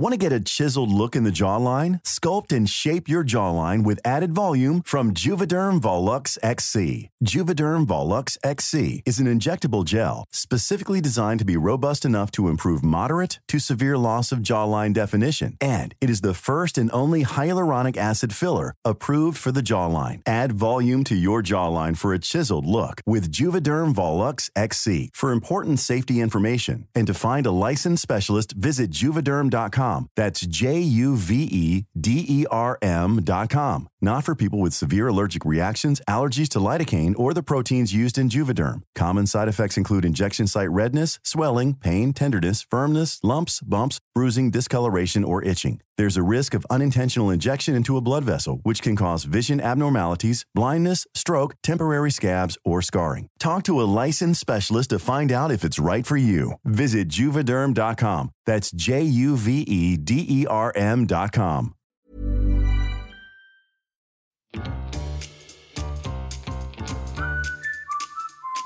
Want to get a chiseled look in the jawline? Sculpt and shape your jawline with added volume from Juvederm Volux XC. Juvederm Volux XC is an injectable gel specifically designed to be robust enough to improve moderate to severe loss of jawline definition. And it is the first and only hyaluronic acid filler approved for the jawline. Add volume to your jawline for a chiseled look with Juvederm Volux XC. For important safety information and to find a licensed specialist, visit juvederm.com. That's J U V E D E R M.com. Not for people with severe allergic reactions, allergies to lidocaine, or the proteins used in Juvederm. Common side effects include injection site redness, swelling, pain, tenderness, firmness, lumps, bumps, bruising, discoloration, or itching. There's a risk of unintentional injection into a blood vessel, which can cause vision abnormalities, blindness, stroke, temporary scabs, or scarring. Talk to a licensed specialist to find out if it's right for you. Visit juvederm.com. That's J U V E D E R M.com.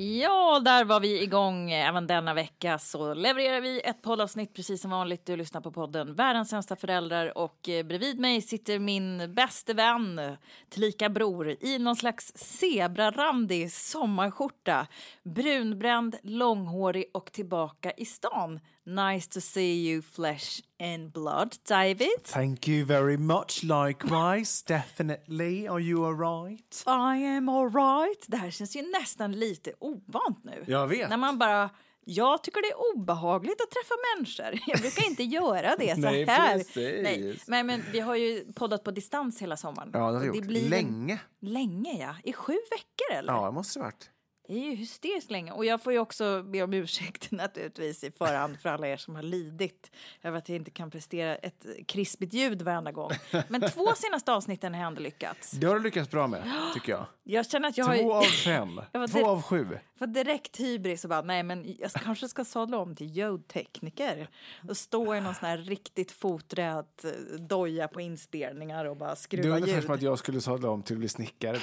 Ja, där var vi igång. Eh, även denna vecka så levererar vi ett poddavsnitt precis som vanligt. Du lyssnar på podden Världens sämsta föräldrar och eh, bredvid mig sitter min bäste vän, tillika bror, i någon slags zebrarandig sommarskjorta. Brunbränd, långhårig och tillbaka i stan. Nice to see you flesh and blood, David. Thank you very much. Likewise, definitely. Are you alright? I am alright. Det här känns ju nästan lite ovant nu. Jag vet. När man bara... Jag tycker det är obehagligt att träffa människor. Jag brukar inte göra det så Nej, här. precis. Nej, men, men vi har ju poddat på distans hela sommaren. Ja, det har vi gjort. blir en- Länge. Länge, ja. I sju veckor, eller? Ja, det måste det varit. Det är ju hysteriskt länge. Och jag får ju också be om ursäkt naturligtvis i förhand för alla er som har lidit över att jag inte kan prestera ett krispigt ljud varenda gång. Men två senaste avsnitten har jag ändå lyckats. Det har du lyckats bra med, tycker jag. Jag känner att jag har Två ju- av fem. Två av sju. för direkt hybris och bara, nej men jag kanske ska sadla om till ljudtekniker och stå i någon sån här riktigt foträt eh, doja på inspelningar och bara Det är skruva ungefär ljud. som att jag skulle sadla om till att bli snickare.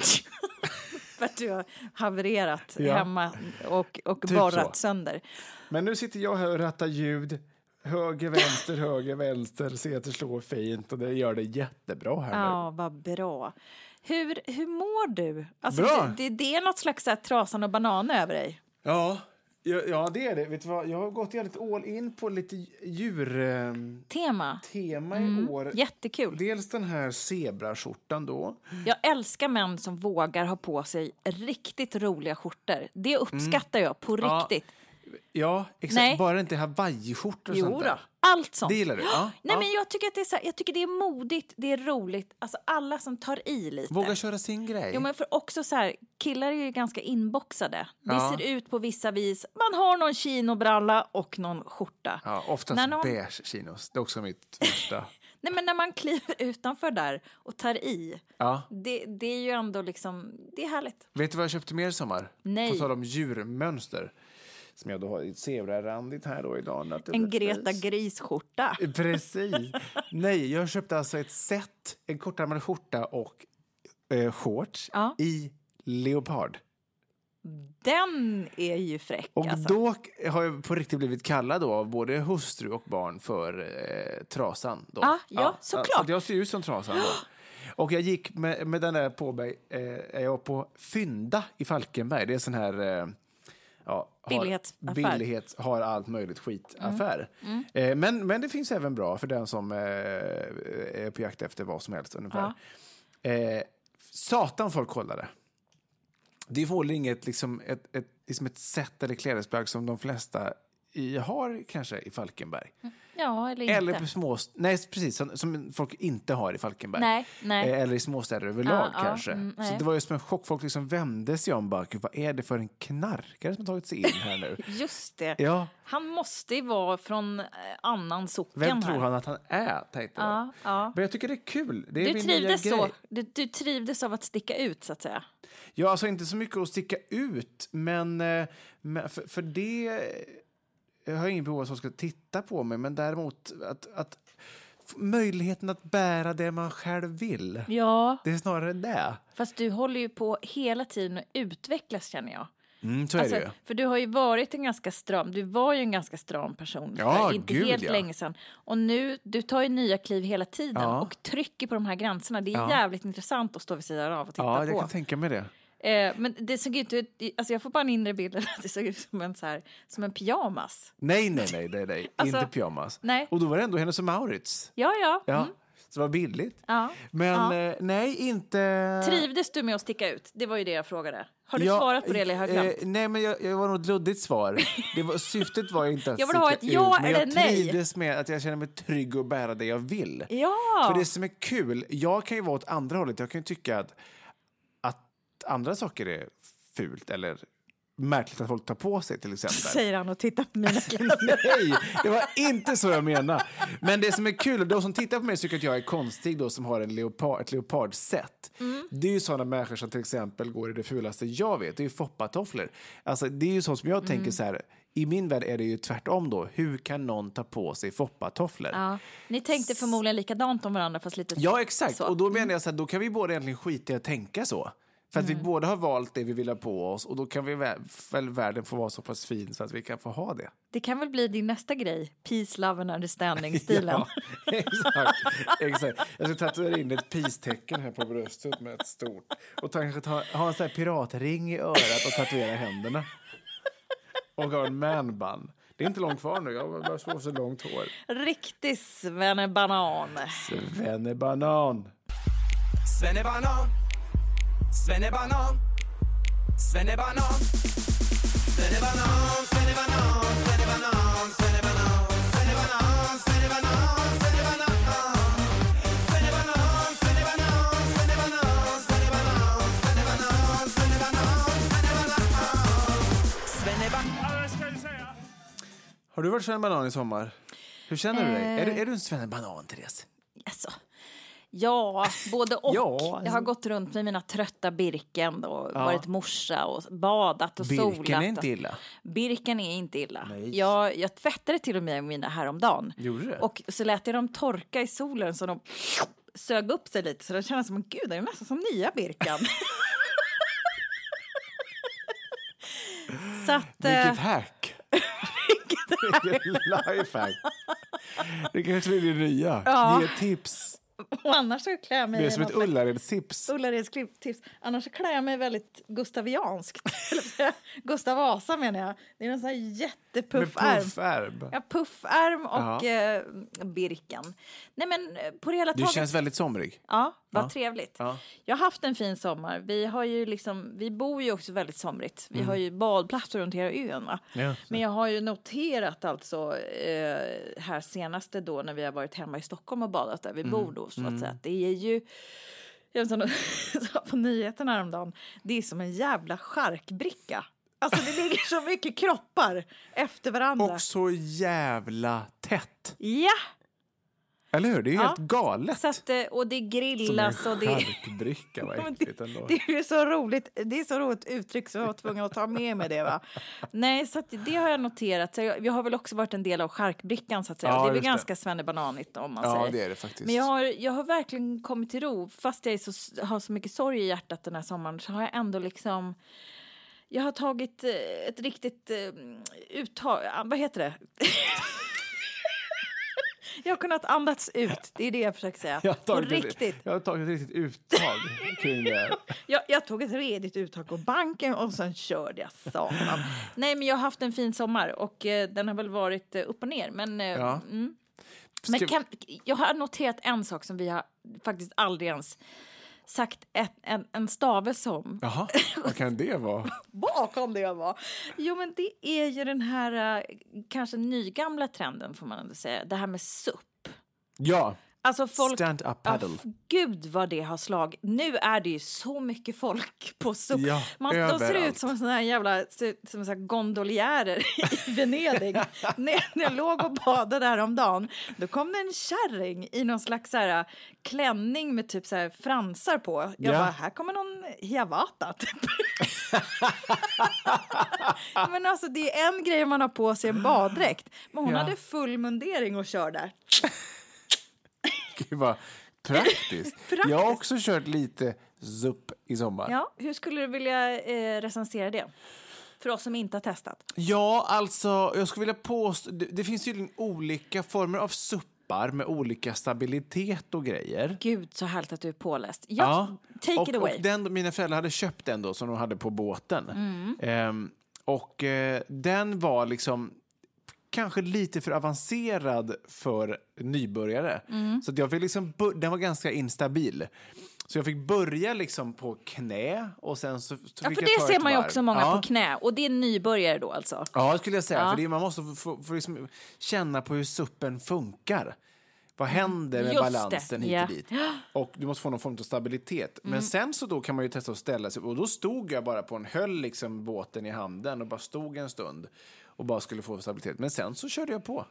För att du har havererat Ja. hemma och, och Typ borrat så. sönder. Men nu sitter jag här och rattar ljud. Höger, vänster, höger, vänster. Det slår fint och det gör det jättebra här nu. Ja, vad bra. Hur, hur mår du? Alltså, Bra. Det, det, är något slags här, trasan och banan över dig. Ja, ja, det är det. Vet du vad? Jag har gått jävligt all in på lite djurtema Tema. i år. Jättekul. Dels den här zebraskjortan då. Jag älskar män som vågar ha på sig riktigt roliga skjortor. Det uppskattar jag på Mm. Ja, riktigt. Ja, exakt. Nej. Bara inte hawaiiskjortor och Jo sånt då, allt sånt. Det gillar du? Ja. Nej, ja. men jag tycker att det är så här, jag tycker det är modigt, det är roligt. Alltså alla som tar i lite. Våga köra sin grej. Jo, men för också så här, killar är ju ganska inboxade. Det Ja. ser ut på vissa vis. Man har någon chinobralla och någon skjorta. Ja, oftast När någon- beige chinos. Det är också mitt värsta. Nej, men när man kliver utanför där och tar i. Ja. Det, det är ju ändå liksom, det är härligt. Vet du vad jag köpte mer i sommar? Nej. På tal om djurmönster. Som jag då har i zebrarandigt här då idag. En. Greta Gris-skjorta. Precis. Nej, jag köpte alltså ett set, en kortärmad skjorta och eh, shorts Ja. i leopard. Den är ju fräck Och alltså. då har jag på riktigt blivit kallad då av både hustru och barn för eh, trasan. Då. Ja, ja, såklart. Så jag ser ut som trasan då. Och jag gick med, med den där på mig, eh, jag på Fynda i Falkenberg. Det är sån här... Eh, ja, har, Billighetsaffär. billighets, har allt möjligt skitaffär. Eh, men, men det finns även bra för den som eh, är på jakt efter vad som helst ungefär. Eh, satan folk kollade. Det är förmodligen inget liksom, ett, ett, liksom ett sätt eller klädesplagg som de flesta i, har kanske i Falkenberg. Ja, eller inte. Eller på små... Nej, precis. Som, som folk inte har i Falkenberg. Nej, nej. Eh, Eller i småstäder överlag ja, kanske. mm, så det var ju som en chock. Folk liksom vände sig om. Bara, "Gud, vad är det för en knarkare som har tagit sig in här nu? Just det. ja, Han måste ju vara från eh, annan socken vem tror han att han är? Tänkte jag. Ja, ja. Men jag tycker det är kul. Det är Du trivdes, så, du, du trivdes av att sticka ut, så att säga. Ja, alltså inte så mycket att sticka ut, men, eh, men för, för det... Jag har ingen behov av att ska titta på mig, men däremot att, att möjligheten att bära det man själv vill. Ja, Det är snarare det. fast du håller ju på hela tiden att utvecklas, känner jag. Mm, så är Alltså, det ju. för du har ju varit en ganska stram, du var ju en ganska stram person Ja, inte gud, helt ja. länge sedan. Och nu, du tar ju nya kliv hela tiden Ja. och trycker på de här gränserna. Det är jävligt intressant att stå vid sidan av och titta Ja, jag på. kan tänka mig det. Eh, men det såg ut, alltså jag får bara en inre bild att det såg ut som en, så här, som en pyjamas. Nej, nej, nej, nej, nej. Alltså, inte pyjamas. nej. Och då var det ändå Hennes och Mauritz. Ja, ja. Ja, Mm. så det var billigt. ja. Men Ja. eh, nej, inte... Trivdes du med att sticka ut? Det var ju det jag frågade. Har du Ja, svarat på det eller har jag? Eh, nej, men jag, jag var nog ett luddigt svar. Det var, syftet var inte att Jag vill ha ett ja ut, eller jag nej. trivdes med att jag känner mig trygg och bära det jag vill. ja! För det som är kul, jag kan ju vara åt andra hållet. Jag kan ju tycka att andra saker är fult eller märkligt att folk tar på sig till exempel. Säger han och tittar på mina kläder. Nej, det var inte så jag menade. Men det som är kul, de som tittar på mig tycker att jag är konstig då som har en leopard, ett leopardset. Mm. Det är ju sådana människor som till exempel går i det fulaste jag vet, det är ju foppatofflor. Alltså det är ju så som jag Mm. tänker så här, i min värld är det ju tvärtom då. Hur kan någon ta på sig foppatofflor? Ja. Ni tänkte förmodligen likadant om varandra fast lite Ja, exakt. så. Mm. Och då menar jag så här, då kan vi båda egentligen skita i att tänka så. För att vi båda har valt det vi vill ha på oss och då kan vi vä- väl världen få vara så pass fin så att vi kan få ha det. Det kan väl bli din nästa grej? Peace, love and understanding-stilen. Ja, exakt, exakt. Jag ska tatuera in ett peace-tecken här på bröstet med ett stort. Och kanske ta, ha en sån här piratring i örat och tatuera händerna. Och ha en man-bun. Det är inte långt kvar nu, jag börjar få så långt hår. Riktig svennebanan. Svennebanan. Svennebanan Svennebanan Svennebanan Svennebanan Svennebanan Svennebanan Svennebanan Svennebanan Svennebanan Svennebanan Har du varit svennebanan i sommar? Hur känner du dig? Eh. Är du en svennebanan, Therese? Alltså, ja, både och. Ja, Jag har alltså. gått runt med mina trötta Birken och Ja. varit morsa och badat och solat. Birken är inte illa. Birken är inte illa. Nej. Jag, jag tvättade till och med mina häromdagen. Gjorde det? Och så lät jag dem torka i solen så de sög upp sig lite så det kändes som, gud, det är nästan som nya Birkan. så att... eh, Vilket hack! Vilket lifehack! Det kanske blir det nya. Ja. Ge tips. och annars så klär jag mig Det är som ett. Ullareds klipptips. Annars så klär jag mig väldigt gustavianskt. Gustav Vasa menar jag. Det är en sån här Med jättepufffärm. puffärm. Ja, puffärm och eh, Birken. Nej men eh, på det hela Du taget. känns väldigt somrig. Ja, vad Ja. trevligt. Ja. Jag har haft en fin sommar. Vi, har ju liksom, vi bor ju också väldigt somrigt. Vi har ju badplatser runt hela ön. Mm. Ja. Men jag har ju noterat alltså eh, här senaste då när vi har varit hemma i Stockholm och badat där vi Mm. bor då så att säga. att Det är ju jag sa på nyheterna häromdagen, det är som en jävla charkbricka. Alltså det ligger så mycket kroppar efter varandra. Och så jävla tätt. Ja! Eller hur? Det är ju Ja. helt galet. Så att, eh, och det Som en grillas och det... charkbricka, vad äckligt ändå. Det är ju så roligt. Det är så roligt uttryck så jag var tvungen att ta med mig det. Va? Nej, så att det har jag noterat. Så jag, jag har väl också varit en del av charkbrickan så att säga. Ja, det är väl det. ganska svennebananigt om man Ja, säger. det är det faktiskt. Men jag har, jag har verkligen kommit till ro. Fast jag är så, har så mycket sorg i hjärtat den här sommaren så har jag ändå liksom jag har tagit eh, ett riktigt eh, uttag, ah, vad heter det? jag har kunnat andas ut, det är det jag försöker säga. Jag har tagit riktigt. Ett, jag har tagit ett riktigt uttag kring det. Jag, jag tog ett redigt uttag på banken och sen körde jag satan. Nej, men jag har haft en fin sommar och eh, den har väl varit eh, upp och ner. Men, eh, Ja. mm. men Ska- kan, jag har noterat en sak som vi har faktiskt aldrig ens sagt ett, en, en stavelse om. Jaha, vad kan det vara? Vad kan det vara? Jo, men det är ju den här eh, kanske nygamla trenden får man ändå säga. Det här med SUP. Ja, Alltså folk... stand up paddle. f- gud vad det har slag. Nu är det ju så mycket folk på SUP. Ja, Man, de ser ut som såna här jävla som så här gondoljärer i Venedig. när, när jag låg och badade där om dagen, då kom det en kärring i någon slags så här, klänning med typ så här fransar på. Jag Ja. bara, här kommer någon hiawatha typ. Men alltså det är en grej man har på sig en baddräkt. Men hon Ja. hade full mundering och kör där. Gud vad praktiskt. Praktiskt. Jag har också kört lite zup i sommar. Ja, hur skulle du vilja eh, recensera det? För oss som inte har testat. Ja, alltså, jag skulle vilja påstå... Det, det finns ju olika former av suppar med olika stabilitet och grejer. Gud, så härligt att du är påläst. Ja, take och, it away. Den, mina föräldrar hade köpt den då, som de hade på båten. Mm. Ehm, och eh, den var liksom kanske lite för avancerad för nybörjare. Mm. Så jag fick liksom, den var ganska instabil. Så jag fick börja liksom på knä och sen så, så ja, för det ser man ju också många ja. på knä. Och det är nybörjare då alltså. Ja, skulle jag säga. Ja. För det, man måste få, få, liksom känna på hur suppen funkar. Vad händer med Just balansen det, hit och dit? Och du måste få någon form av stabilitet. Men sen så då kan man ju testa att ställa sig. Och då stod jag bara på en, höll liksom båten i handen och bara stod en stund och bara skulle få stabilitet. Men sen så körde jag på.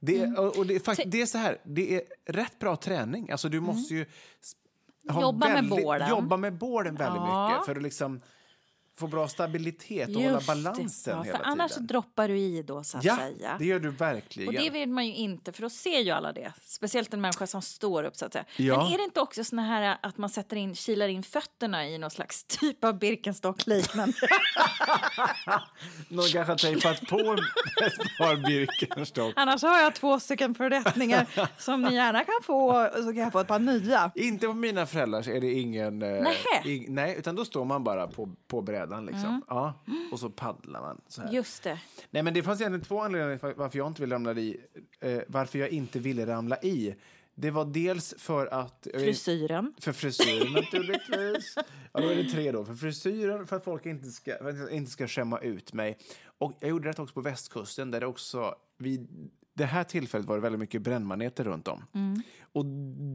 Det, och och det, är fakt, det är så här, det är rätt bra träning. Alltså du måste ju ha Jobba med väldigt- bålen. Jobba med bålen väldigt Ja. mycket för att liksom få bra stabilitet och hålla Just det. balansen ja, hela för annars tiden. droppar du i då så att Ja, säga. det gör du verkligen. Och det vill man ju inte, för då ser ju alla det. Speciellt en människa som står upp så att säga. Ja. Men är det inte också såna här att man sätter in, kilar in fötterna i någon slags typ av Birkenstock-liknande? Någon kanske har tejpat på ett par Birkenstock. Annars har jag två stycken fördättningar som ni gärna kan få, så kan jag få ett par nya. Inte på mina föräldrar så är det ingen... eh, Nähä. ing- nej, utan då står man bara på, på brädan liksom. Ja, och så paddlar man så här. Just det. Nej, men det fanns egentligen två anledningar varför jag inte ville ramla i. Eh, varför jag inte ville ramla i. Det var dels för att... Frisyren. För frisyren naturligtvis. Ja, då är det tre då. För frisyren, för att folk inte ska, inte ska skämma ut mig. Och jag gjorde det också på västkusten där det också vid det här tillfället var det väldigt mycket brännmaneter runt om. Mm. Och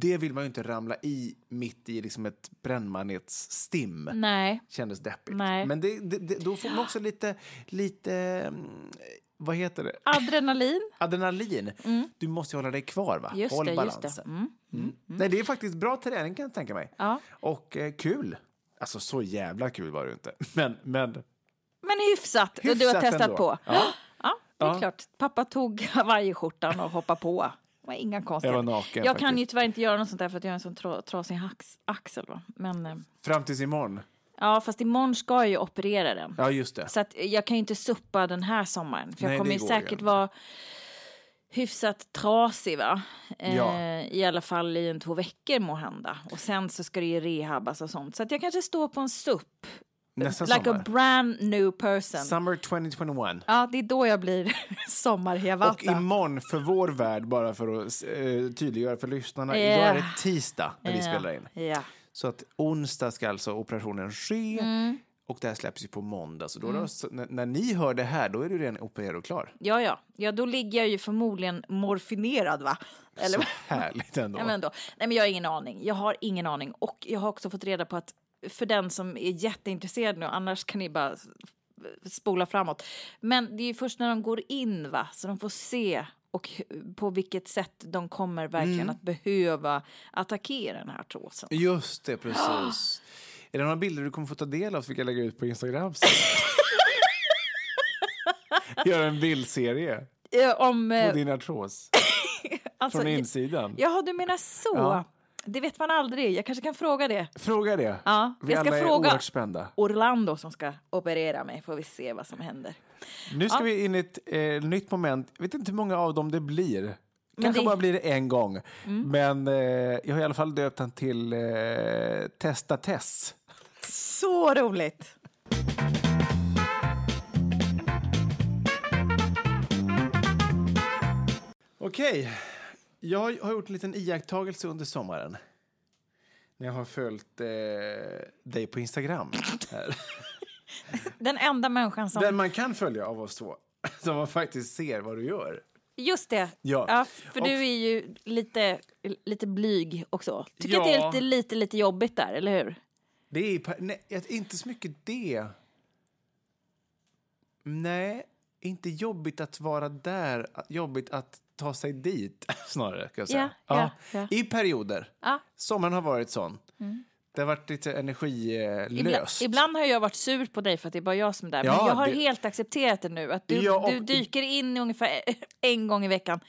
det vill man ju inte ramla i mitt i liksom ett brännmanetsstim. Nej. Kändes deppigt. Nej. Men det, det, det, då får man också lite, lite, mm, vad heter det? Adrenalin. Adrenalin. Du måste hålla dig kvar va? Mm. Just Håll det, balansen. det. Mm. Nej, det är faktiskt bra träning kan jag tänka mig. Ja. Och eh, kul. Alltså så jävla kul var det inte. Men, men Men hyfsat. och du har Hyfsat testat ändå. på. Ja. Det är Ja. klart. Pappa tog hawaiiskjortan och hoppade på. Det var inga konstigheter. Jag var naken, Jag kan ju tyvärr inte göra något sånt där för att jag har en sån tra- trasig axel. Va? Men, eh, fram tills imorgon. ja, fast imorgon ska jag ju operera den. Ja, just det. Så jag kan ju inte suppa den här sommaren. För jag Nej, kommer det ju säkert vara hyfsat trasig va? Eh, Ja. I alla fall i en två veckor må hända. Och sen så ska det ju rehabas och sånt. Så att jag kanske står på en SUP. Nästa like sommar. a brand new person. Summer 2021. Ja, det är då jag blir Och sommarhevata. imorgon för vår värld, bara för att eh, tydliggöra för lyssnarna, Ja. idag är det tisdag när vi Ja, spelar in. Ja. Så att onsdag ska alltså operationen ske Mm. och det här släpps ju på måndag. Så då, då, så, när, när ni hör det här, då är du redan opererad och klar. ja, ja. Ja, då ligger jag ju förmodligen morfinerad va? Eller Så härligt ändå. Nej, men ändå. Nej, men jag har ingen aning. Jag har ingen aning. Och jag har också fått reda på att för den som är jätteintresserad nu, annars kan ni bara spola framåt. Men det är först när de går in, va, så de får se och på vilket sätt de kommer verkligen Mm. att behöva attackera den här artrosen. Just det, precis. Är det några bilder du kommer få ta del av så vi kan lägga ut på Instagram sen? Göra en bildserie Eh, Om, eh, på din artros alltså, från insidan. Jaha, du menar så. Ja. Det vet man aldrig. Jag kanske kan fråga det. Fråga det. Ja, vi jag ska alla är fråga- oerhört spända. Orlando som ska operera mig, får vi se vad som händer. Nu ska Ja. vi in i ett eh, nytt moment. Jag vet inte hur många av dem det blir. Kanske det- Mm. bara blir det en gång. Men eh, jag har i alla fall döpt han till eh, Testa Tess. Så roligt! Okej, jag har gjort en liten iakttagelse under sommaren. när jag har följt eh, dig på Instagram. Den enda människan som... Den man kan följa av oss två. Så man faktiskt ser vad du gör. Just det. Ja. för Och- du är ju lite, lite blyg också. Tycker att det är Ja. lite, lite, lite jobbigt där, eller hur? Det är nej, inte så mycket det. Nej, inte jobbigt att vara där. Jobbigt att ta sig dit, snarare. Kan jag säga. Ja, ja, ja. I perioder. Ja. Sommaren har varit sån. Det har varit lite energilöst. Ibland, ibland har jag varit sur på dig för att det är bara jag som är där. Ja, men jag har det- helt accepterat det nu. Att du, Ja, och- du dyker in ungefär en gång i veckan.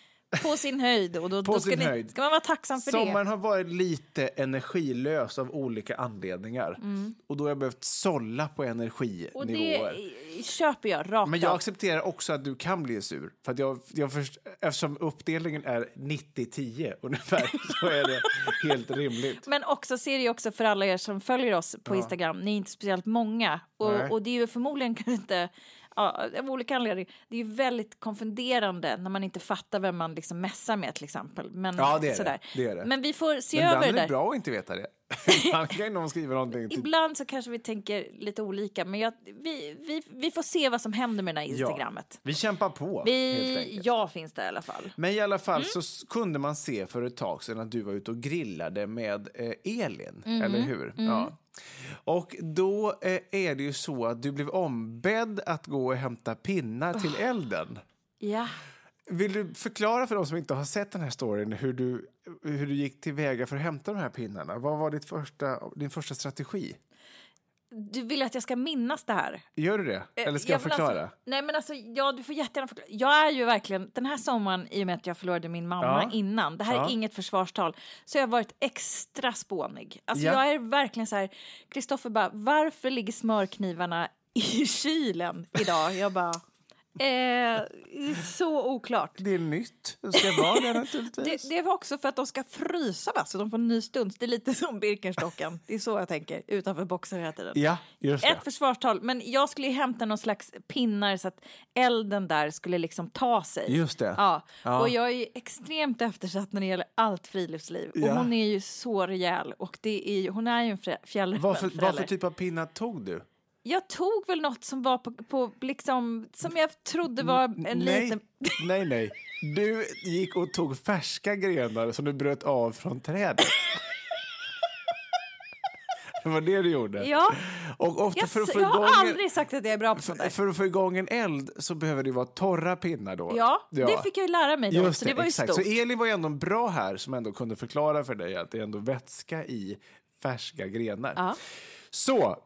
På sin höjd. Och då, På då ska, sin ni, höjd. ska man vara tacksam för Sommaren det. har varit lite energilös av olika anledningar. Och då har jag behövt sålla på Mm. Och energinivåer. det köper jag rakt Men jag av. accepterar också att du kan bli sur. För att jag, jag först, eftersom uppdelningen är 90-10 ungefär så är det helt rimligt. Men också ser det också för alla er som följer oss på Instagram. Ni är inte speciellt många. Och, och det är ju förmodligen inte, ja, av olika anledningar, det är ju väldigt konfunderande när man inte fattar vem man liksom messar med till exempel. Men, Ja, det är det. sådär. Det är det. Men vi får se Men över är det det där. bra att inte veta det. Ibland kan någon skriva någonting. Ibland så kanske vi tänker lite olika, men jag, vi, vi, vi får se vad som händer med det här Instagrammet. vi kämpar på Vi, jag finns där i alla fall. Men i alla Mm. fall så s- kunde man se för ett tag sedan att du var ute och grillade med eh, Elin, Mm. eller hur? Ja. Och då eh, är det ju så att du blev ombedd att gå och hämta pinnar till elden. Ja. Vill du förklara för de som inte har sett den här storyn hur du, hur du gick tillväga för att hämta de här pinnarna? Vad var ditt första, din första strategi? Du vill att jag ska minnas det här? Gör du det? Eller ska jag Ja, men förklara? Alltså, nej men alltså, ja du får jättegärna förklara. Jag är ju verkligen, den här sommaren i och med att jag förlorade min mamma Ja. innan, det här är Ja. inget försvarstal, så jag har varit extra spånig. Alltså Ja. jag är verkligen så här, Kristoffer bara, varför ligger smörknivarna i kylen idag? Jag bara, eh, så oklart. Det är nytt. Det ska vara det naturligtvis. Det, det var också för att de ska frysa va? så de får en ny stund. Det är lite som Birkenstocken. Det är så jag tänker, utanför boxen hela tiden. Ja, just det. Ett försvarstal, men jag skulle hämta någon slags pinnar så att elden där skulle liksom ta sig. Just det. Ja. Ja. Och jag är ju extremt eftersatt när det gäller allt friluftsliv. Ja. Och hon är ju så rejäl och det är ju, hon är ju en fjällräven Vad för typ av pinnar tog du? Jag tog väl något som var på, på liksom, som jag trodde var en nej, liten... nej, nej. Du gick och tog färska grenar som du bröt av från trädet. Det var det du gjorde. Ja, Och ofta jag, för att få jag igång har en, aldrig sagt att jag är bra på sånt där. för att få igång en eld så behöver det vara torra pinnar då. Ja, det fick jag ju lära mig då, Just så det var ju exakt. stort. Så Elin var ju ändå bra här som ändå kunde förklara för dig att det är ändå vätska i färska grenar. Ja. Så,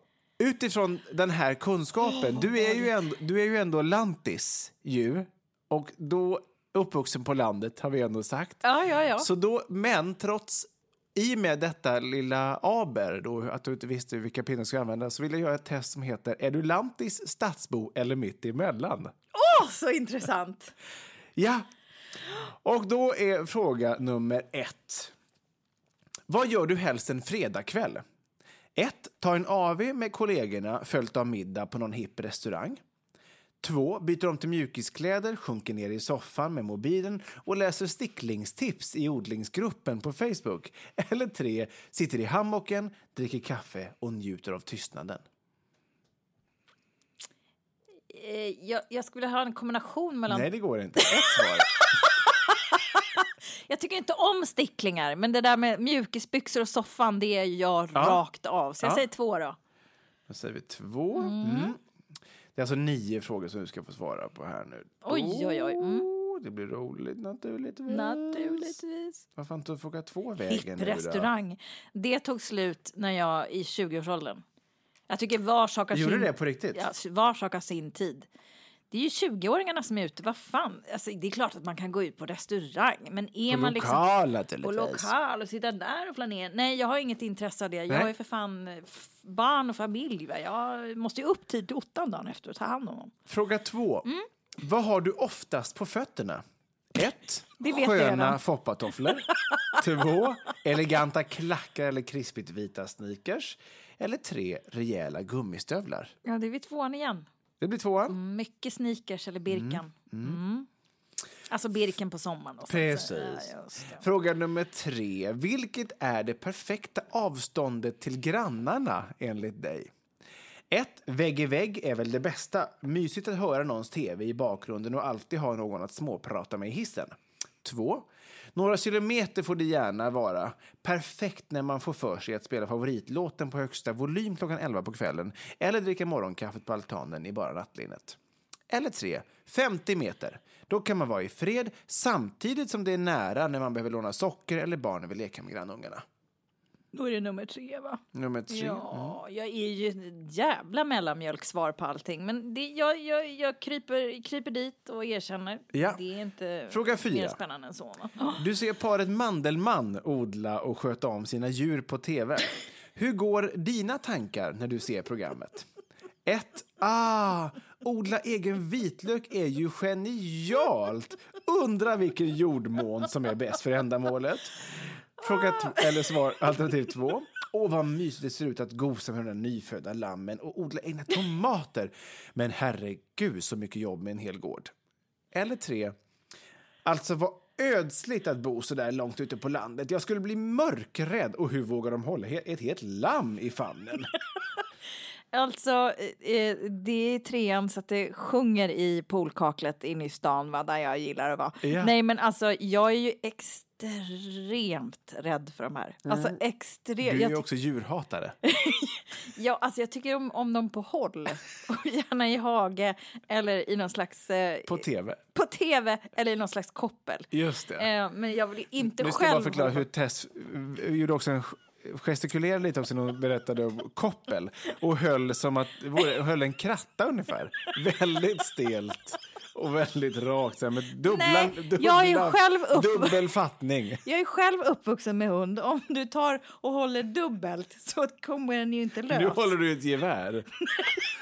utifrån den här kunskapen, du, är ju ändå, du är ju ändå lantis ju, och då uppvuxen på landet har vi ändå sagt. Ja, ja, ja. Så då, men trots i och med detta lilla aber, då, att du inte visste vilka pinnar du skulle använda, så vill jag göra ett test som heter Är du lantis, stadsbo eller mitt emellan? Åh, så intressant! Ja. Och då är fråga nummer ett. Vad gör du helst en fredagkväll? 1. Ta en AV med kollegorna följt av middag på någon hipp restaurang. 2. Byter om till mjukiskläder, sjunker ner i soffan med mobilen och läser sticklingstips i odlingsgruppen på Facebook. Eller 3. Sitter i hammocken, dricker kaffe och njuter av tystnaden. Eh, jag, jag skulle vilja ha en kombination mellan... Nej, det går inte. Ett svar. Jag tycker inte om sticklingar, men det där med mjukisbyxor och soffan, det är jag Ja. rakt av. Så jag Ja. säger två då. Då säger vi två. Mm. Det är alltså nio frågor som du ska få svara på här nu. Oj, oj, oj. Mm. Det blir roligt naturligtvis. Naturligtvis. Varför inte fråga två vägen nu då? Hipprestaurang. Det tog slut när jag i 20-årsåldern. Jag tycker var sak har Gjorde sin... det på riktigt? Ja, var sak har sin tid. Det är ju 20-åringarna som är ute. Vad fan? Alltså, det är klart att man kan gå ut på restaurang, men är På man liksom... lokal På naturligtvis. lokal och sitta där och flanera. Nej, jag har inget intresse av det. Jag Nej. har ju för fan barn och familj. Va? Jag måste ju upp tid till ottan dagen efter och ta hand om dem. Fråga två. Mm. Vad har du oftast på fötterna? Ett, Sköna foppatofflor. Två, Eleganta klackar eller krispigt vita sneakers. Eller tre, Rejäla gummistövlar. Ja, det är vid tvåan igen. Det blir tvåan. Mycket sneakers eller Birkan. Mm. Alltså Birken på sommaren. Sånt. Precis. Ja. Fråga nummer tre. Vilket är det perfekta avståndet till grannarna enligt dig? Ett, Vägg i vägg är väl det bästa. Mysigt att höra någons tv i bakgrunden och alltid ha någon att småprata med i hissen. Två, några kilometer får det gärna vara. Perfekt när man får för sig att spela favoritlåten på högsta volym klockan 11 på kvällen eller dricka morgonkaffet på altanen i bara nattlinnet. Eller tre, 50 meter. Då kan man vara i fred samtidigt som det är nära när man behöver låna socker eller barnen vill leka med grannungarna. Då är det nummer tre, va? Nummer tre. Ja, jag är ju ett jävla mellanmjölksvar på allting. Men det, jag, jag, jag kryper, kryper dit och erkänner. Ja. Det är inte Fråga mer fyra. spännande än så. Va? Du ser paret Mandelmann odla och sköta om sina djur på tv. Hur går dina tankar när du ser programmet? 1. Ah, odla egen vitlök är ju genialt! Undra vilken jordmån som är bäst för ändamålet. Fråga eller svar alternativ 2. Åh, vad mysigt det ser ut att gosa med de nyfödda lammen och odla egna tomater. Men herregud så mycket jobb med en hel gård. Eller 3. Alltså vad ödsligt att bo så där långt ute på landet. Jag skulle bli mörkrädd. Och hur vågar de hålla ett helt lamm i famnen? Alltså, eh, det är trean så att det sjunger i poolkaklet inne i stan, va, där jag gillar att vara. Ja. Nej, men alltså, jag är ju extremt rädd för de här. Alltså, extremt. Du är ju också djurhatare. ja, alltså, jag tycker om, om dem på håll, och gärna i hage eller i någon slags... Eh, På tv. på tv eller i någon slags koppel. Just det. Eh, men jag vill inte Nu ska jag själv... bara förklara hur Tess eh, gjorde också en gestikulerade lite också när hon berättade om koppel och höll som att höll en kratta ungefär. Väldigt stelt och väldigt rakt så här, med dubbla, Nej, dubbla, jag är själv upp- dubbel fattning. Jag är själv uppvuxen med hund. Om du tar och håller dubbelt så kommer den ju inte lös. Nu håller du ett gevär.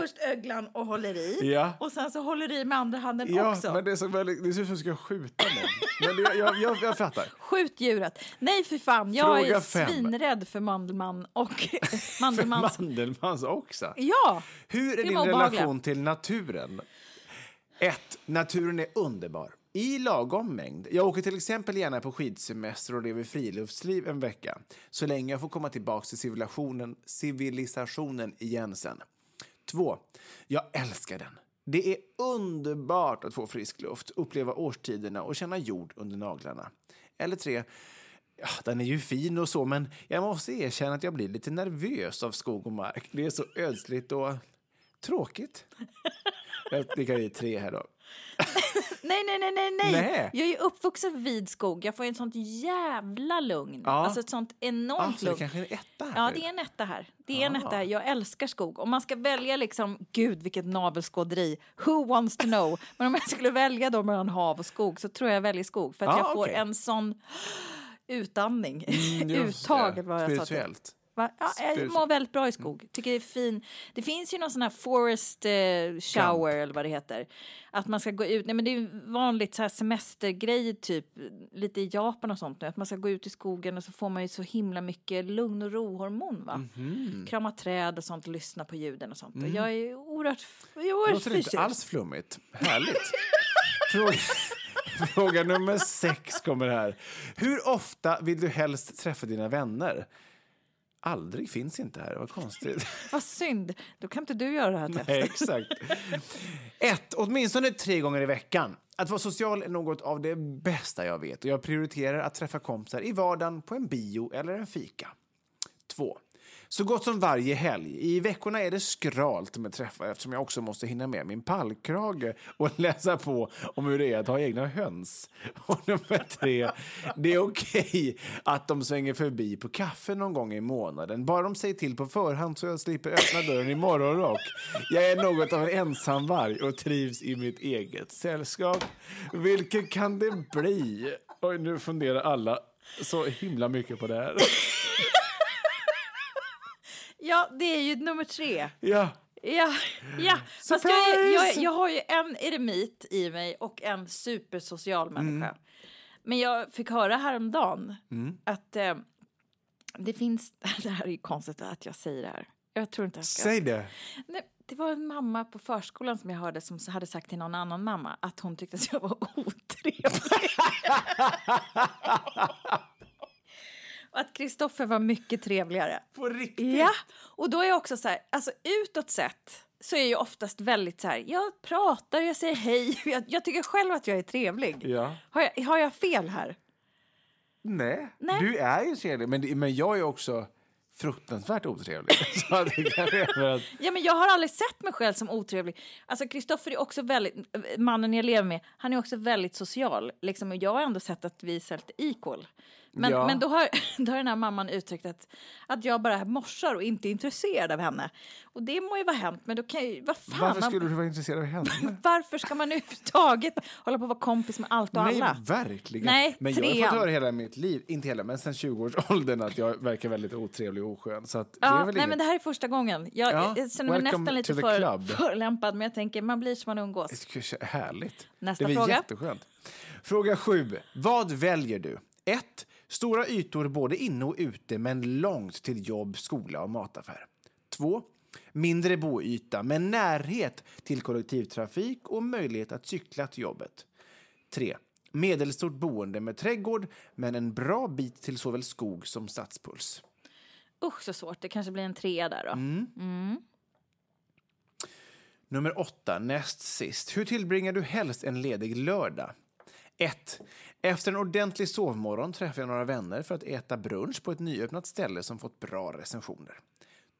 Först öglan och håller i. Ja. Och sen så håller i med andra handen Ja, också. men det är så väldigt, det ser ut som att du ska skjuta någon. Men det, jag, jag, jag fattar. Skjut djuret. Nej, för fan. Jag Fråga är fem. svinrädd för Mandelmann och Mandelmanns... Mandelmanns också. Ja! Hur är Det din relation till naturen? 1. Naturen är underbar. I lagom mängd. Jag åker till exempel gärna på skidsemester och lever friluftsliv en vecka. Så länge jag får komma tillbaka till civilisationen, civilisationen igen sen. 2. Jag älskar den. Det är underbart att få frisk luft, uppleva årstiderna och känna jord under naglarna. Eller 3. Ja, den är ju fin och så, men jag måste erkänna att jag blir lite nervös av skog och mark. Det är så ödsligt och tråkigt. Jag det är tre här då. Nej, nej, nej, nej, nej. Nej. Jag är ju uppvuxen vid skog. Jag får ju ett sånt jävla lugn. Ja. Alltså ett sånt enormt Ah, så det lugn. kanske är en etta här Ja, det är en etta här. Det är en Ah. etta här. Jag älskar skog. Om man ska välja liksom, gud vilket navelskåderi, who wants to know? Men om jag skulle välja då mellan hav och skog så tror jag jag väljer skog. För att Ah, jag får okej. en sån utandning, Mm, uttag det. vad jag sa. till. Va? Ja, jag mår väldigt bra i skog. Tycker det är fin. Det finns ju någon sån här forest eh, shower eller vad det heter. Att man ska gå ut. Nej, men det är vanligt så här semestergrej typ lite i Japan och sånt nu. Att man ska gå ut i skogen och så får man ju så himla mycket lugn och rohormon va. Mhm. Krama träd och sånt, lyssna på ljuden och sånt. Mm. Och jag är oerhört, jag är Det låter inte alls flummigt. Härligt. Fråga, fråga nummer sex kommer här. Hur ofta vill du helst träffa dina vänner? Aldrig finns inte här. Vad konstigt. Vad synd. Då kan inte du göra det här testet. Nej, exakt. Ett, åtminstone tre gånger i veckan. Att vara social är något av det bästa jag vet och jag prioriterar att träffa kompisar i vardagen på en bio eller en fika. Två. Så gott som varje helg. I veckorna är det skralt med träffar eftersom jag också måste hinna med min pallkrage och läsa på om hur det är att ha egna höns. Och nummer tre. Det är okej att de svänger förbi på kaffe någon gång i månaden. Bara de säger till på förhand så jag slipper öppna dörren i morgonrock. Jag är något av en ensamvarg och trivs i mitt eget sällskap. Vilket kan det bli? Oj, nu funderar alla så himla mycket på det här. Ja, det är ju nummer tre. Ja. Ja, ja. Fast jag, jag, jag har ju en eremit i mig och en supersocial människa. Men jag fick höra häromdagen att eh, det finns... Det här är ju konstigt att jag säger det här. Jag tror inte jag ska... Säg det. Nej, det var en mamma på förskolan som jag hörde som hade sagt till någon annan mamma att hon tyckte att jag var otrevlig. och att Kristoffer var mycket trevligare. På riktigt? Ja, och då är jag också så här, alltså utåt sett så är jag oftast väldigt så här, jag pratar, jag säger hej, jag, jag tycker själv att jag är trevlig. Ja. Har, jag, har jag fel här? Nej. Nej. du är ju trevlig, men, men jag är också fruktansvärt otrevlig. Att. Ja, men jag har aldrig sett mig själv som otrevlig. Alltså Kristoffer är också väldigt, mannen jag lever med, han är också väldigt social. Liksom, och jag har ändå sett att vi är lite equal. Men, Ja. men då, har, då har den här mamman uttryckt att, att jag bara morsar och inte är intresserad av henne. Och det må ju vara hänt, men då kan ju, vad fan. Varför man- skulle du vara intresserad av henne? varför ska man överhuvudtaget hålla på att vara kompis med allt och Nej, alla? verkligen. Nej, men jag har fått höra hela mitt liv, inte hela, men sen 20-årsåldern att jag verkar väldigt otrevlig och oskön. Så att det är Ja, väl nej, inget... men det här är första gången. Jag, Ja, jag känner mig nästan lite för, club. förolämpad, men jag tänker man blir som man umgås. Det är Härligt. Nästa det fråga. jätteskönt. Fråga sju. Vad väljer du? 1. Stora ytor både inne och ute men långt till jobb, skola och mataffär. 2. Mindre boyta med närhet till kollektivtrafik och möjlighet att cykla till jobbet. 3. Medelstort boende med trädgård men en bra bit till såväl skog som stadspuls. Usch så svårt, det kanske blir en trea där då. Mm. Nummer åtta, näst sist. Hur tillbringar du helst en ledig lördag? 1. Efter en ordentlig sovmorgon träffar jag några vänner för att äta brunch på ett nyöppnat ställe som fått bra recensioner.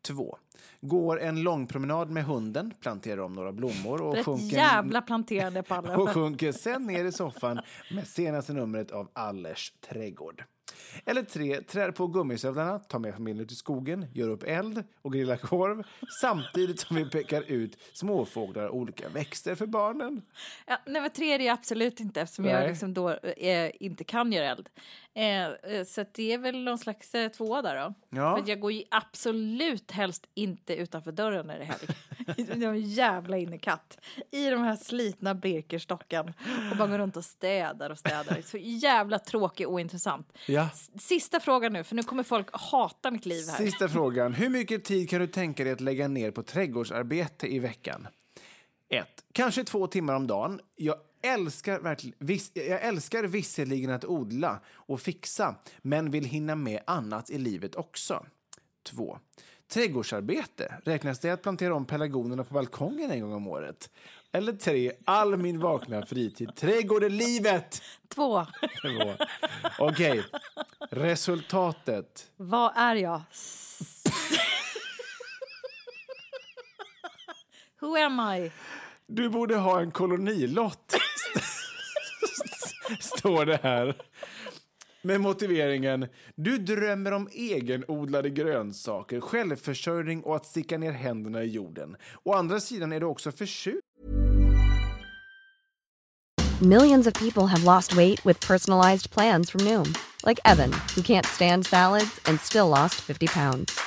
2. Går en lång promenad med hunden, planterar om några blommor och sjunker, jävla planterande på alla. och sjunker sen ner i soffan med senaste numret av Allers trädgård. Eller 3. Trär på gummisövlarna, tar med familjen ut i skogen, gör upp eld och grillar korv samtidigt som vi pekar ut småfåglar och olika växter för barnen. Ja, nummer tre är det absolut inte eftersom jag Nej. liksom då eh, inte kan göra eld. Eh, eh, så det är väl någon slags eh, tvåa där då. Ja. För jag går ju absolut helst inte utanför dörren när det är helg. jag är en jävla innekatt i de här slitna Birkerstocken och bara går runt och städar och städar. Så jävla tråkig och ointressant. Ja. Sista frågan nu, för nu kommer folk hata mitt liv här. Sista frågan. Hur mycket tid kan du tänka dig att lägga ner på trädgårdsarbete i veckan? 1. Kanske två timmar om dagen. Jag älskar, verkligen, vis, jag älskar visserligen att odla och fixa men vill hinna med annat i livet också. 2. Trädgårdsarbete. Räknas det att plantera om pelargonerna på balkongen en gång om året? Eller 3. All min vakna fritid. Trädgård är livet! Två. Två. Okej, resultatet. Vad är jag? Who am I? Du borde ha en kolonilott, står det här. Med motiveringen, du drömmer om egenodlade grönsaker, självförsörjning och att sticka ner händerna i jorden. Å andra sidan är du också förtjust Millions of people have lost weight with personalized plans from Noom, like Evan, who can't stand salads and still lost 50 pounds.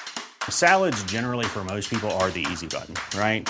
Salads, generally, for most people, are the easy button, right?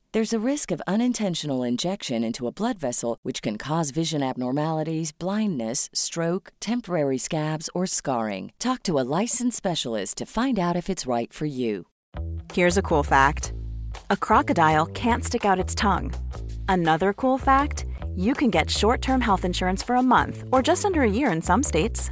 There's a risk of unintentional injection into a blood vessel, which can cause vision abnormalities, blindness, stroke, temporary scabs, or scarring. Talk to a licensed specialist to find out if it's right for you. Here's a cool fact a crocodile can't stick out its tongue. Another cool fact you can get short term health insurance for a month or just under a year in some states.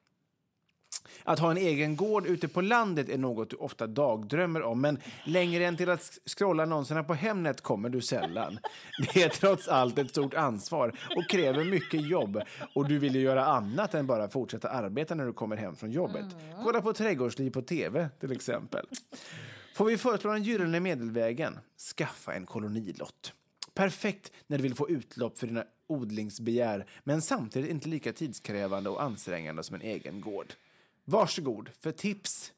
Att ha en egen gård ute på landet är något du ofta dagdrömmer om men längre än till att scrolla annonserna på Hemnet kommer du sällan. Det är trots allt ett stort ansvar och kräver mycket jobb och du vill ju göra annat än bara fortsätta arbeta när du kommer hem från jobbet. Kolla på Trädgårdsliv på tv till exempel. Får vi föreslå den gyllene medelvägen? Skaffa en kolonilott. Perfekt när du vill få utlopp för dina odlingsbegär men samtidigt inte lika tidskrävande och ansträngande som en egen gård. Varsågod för tips.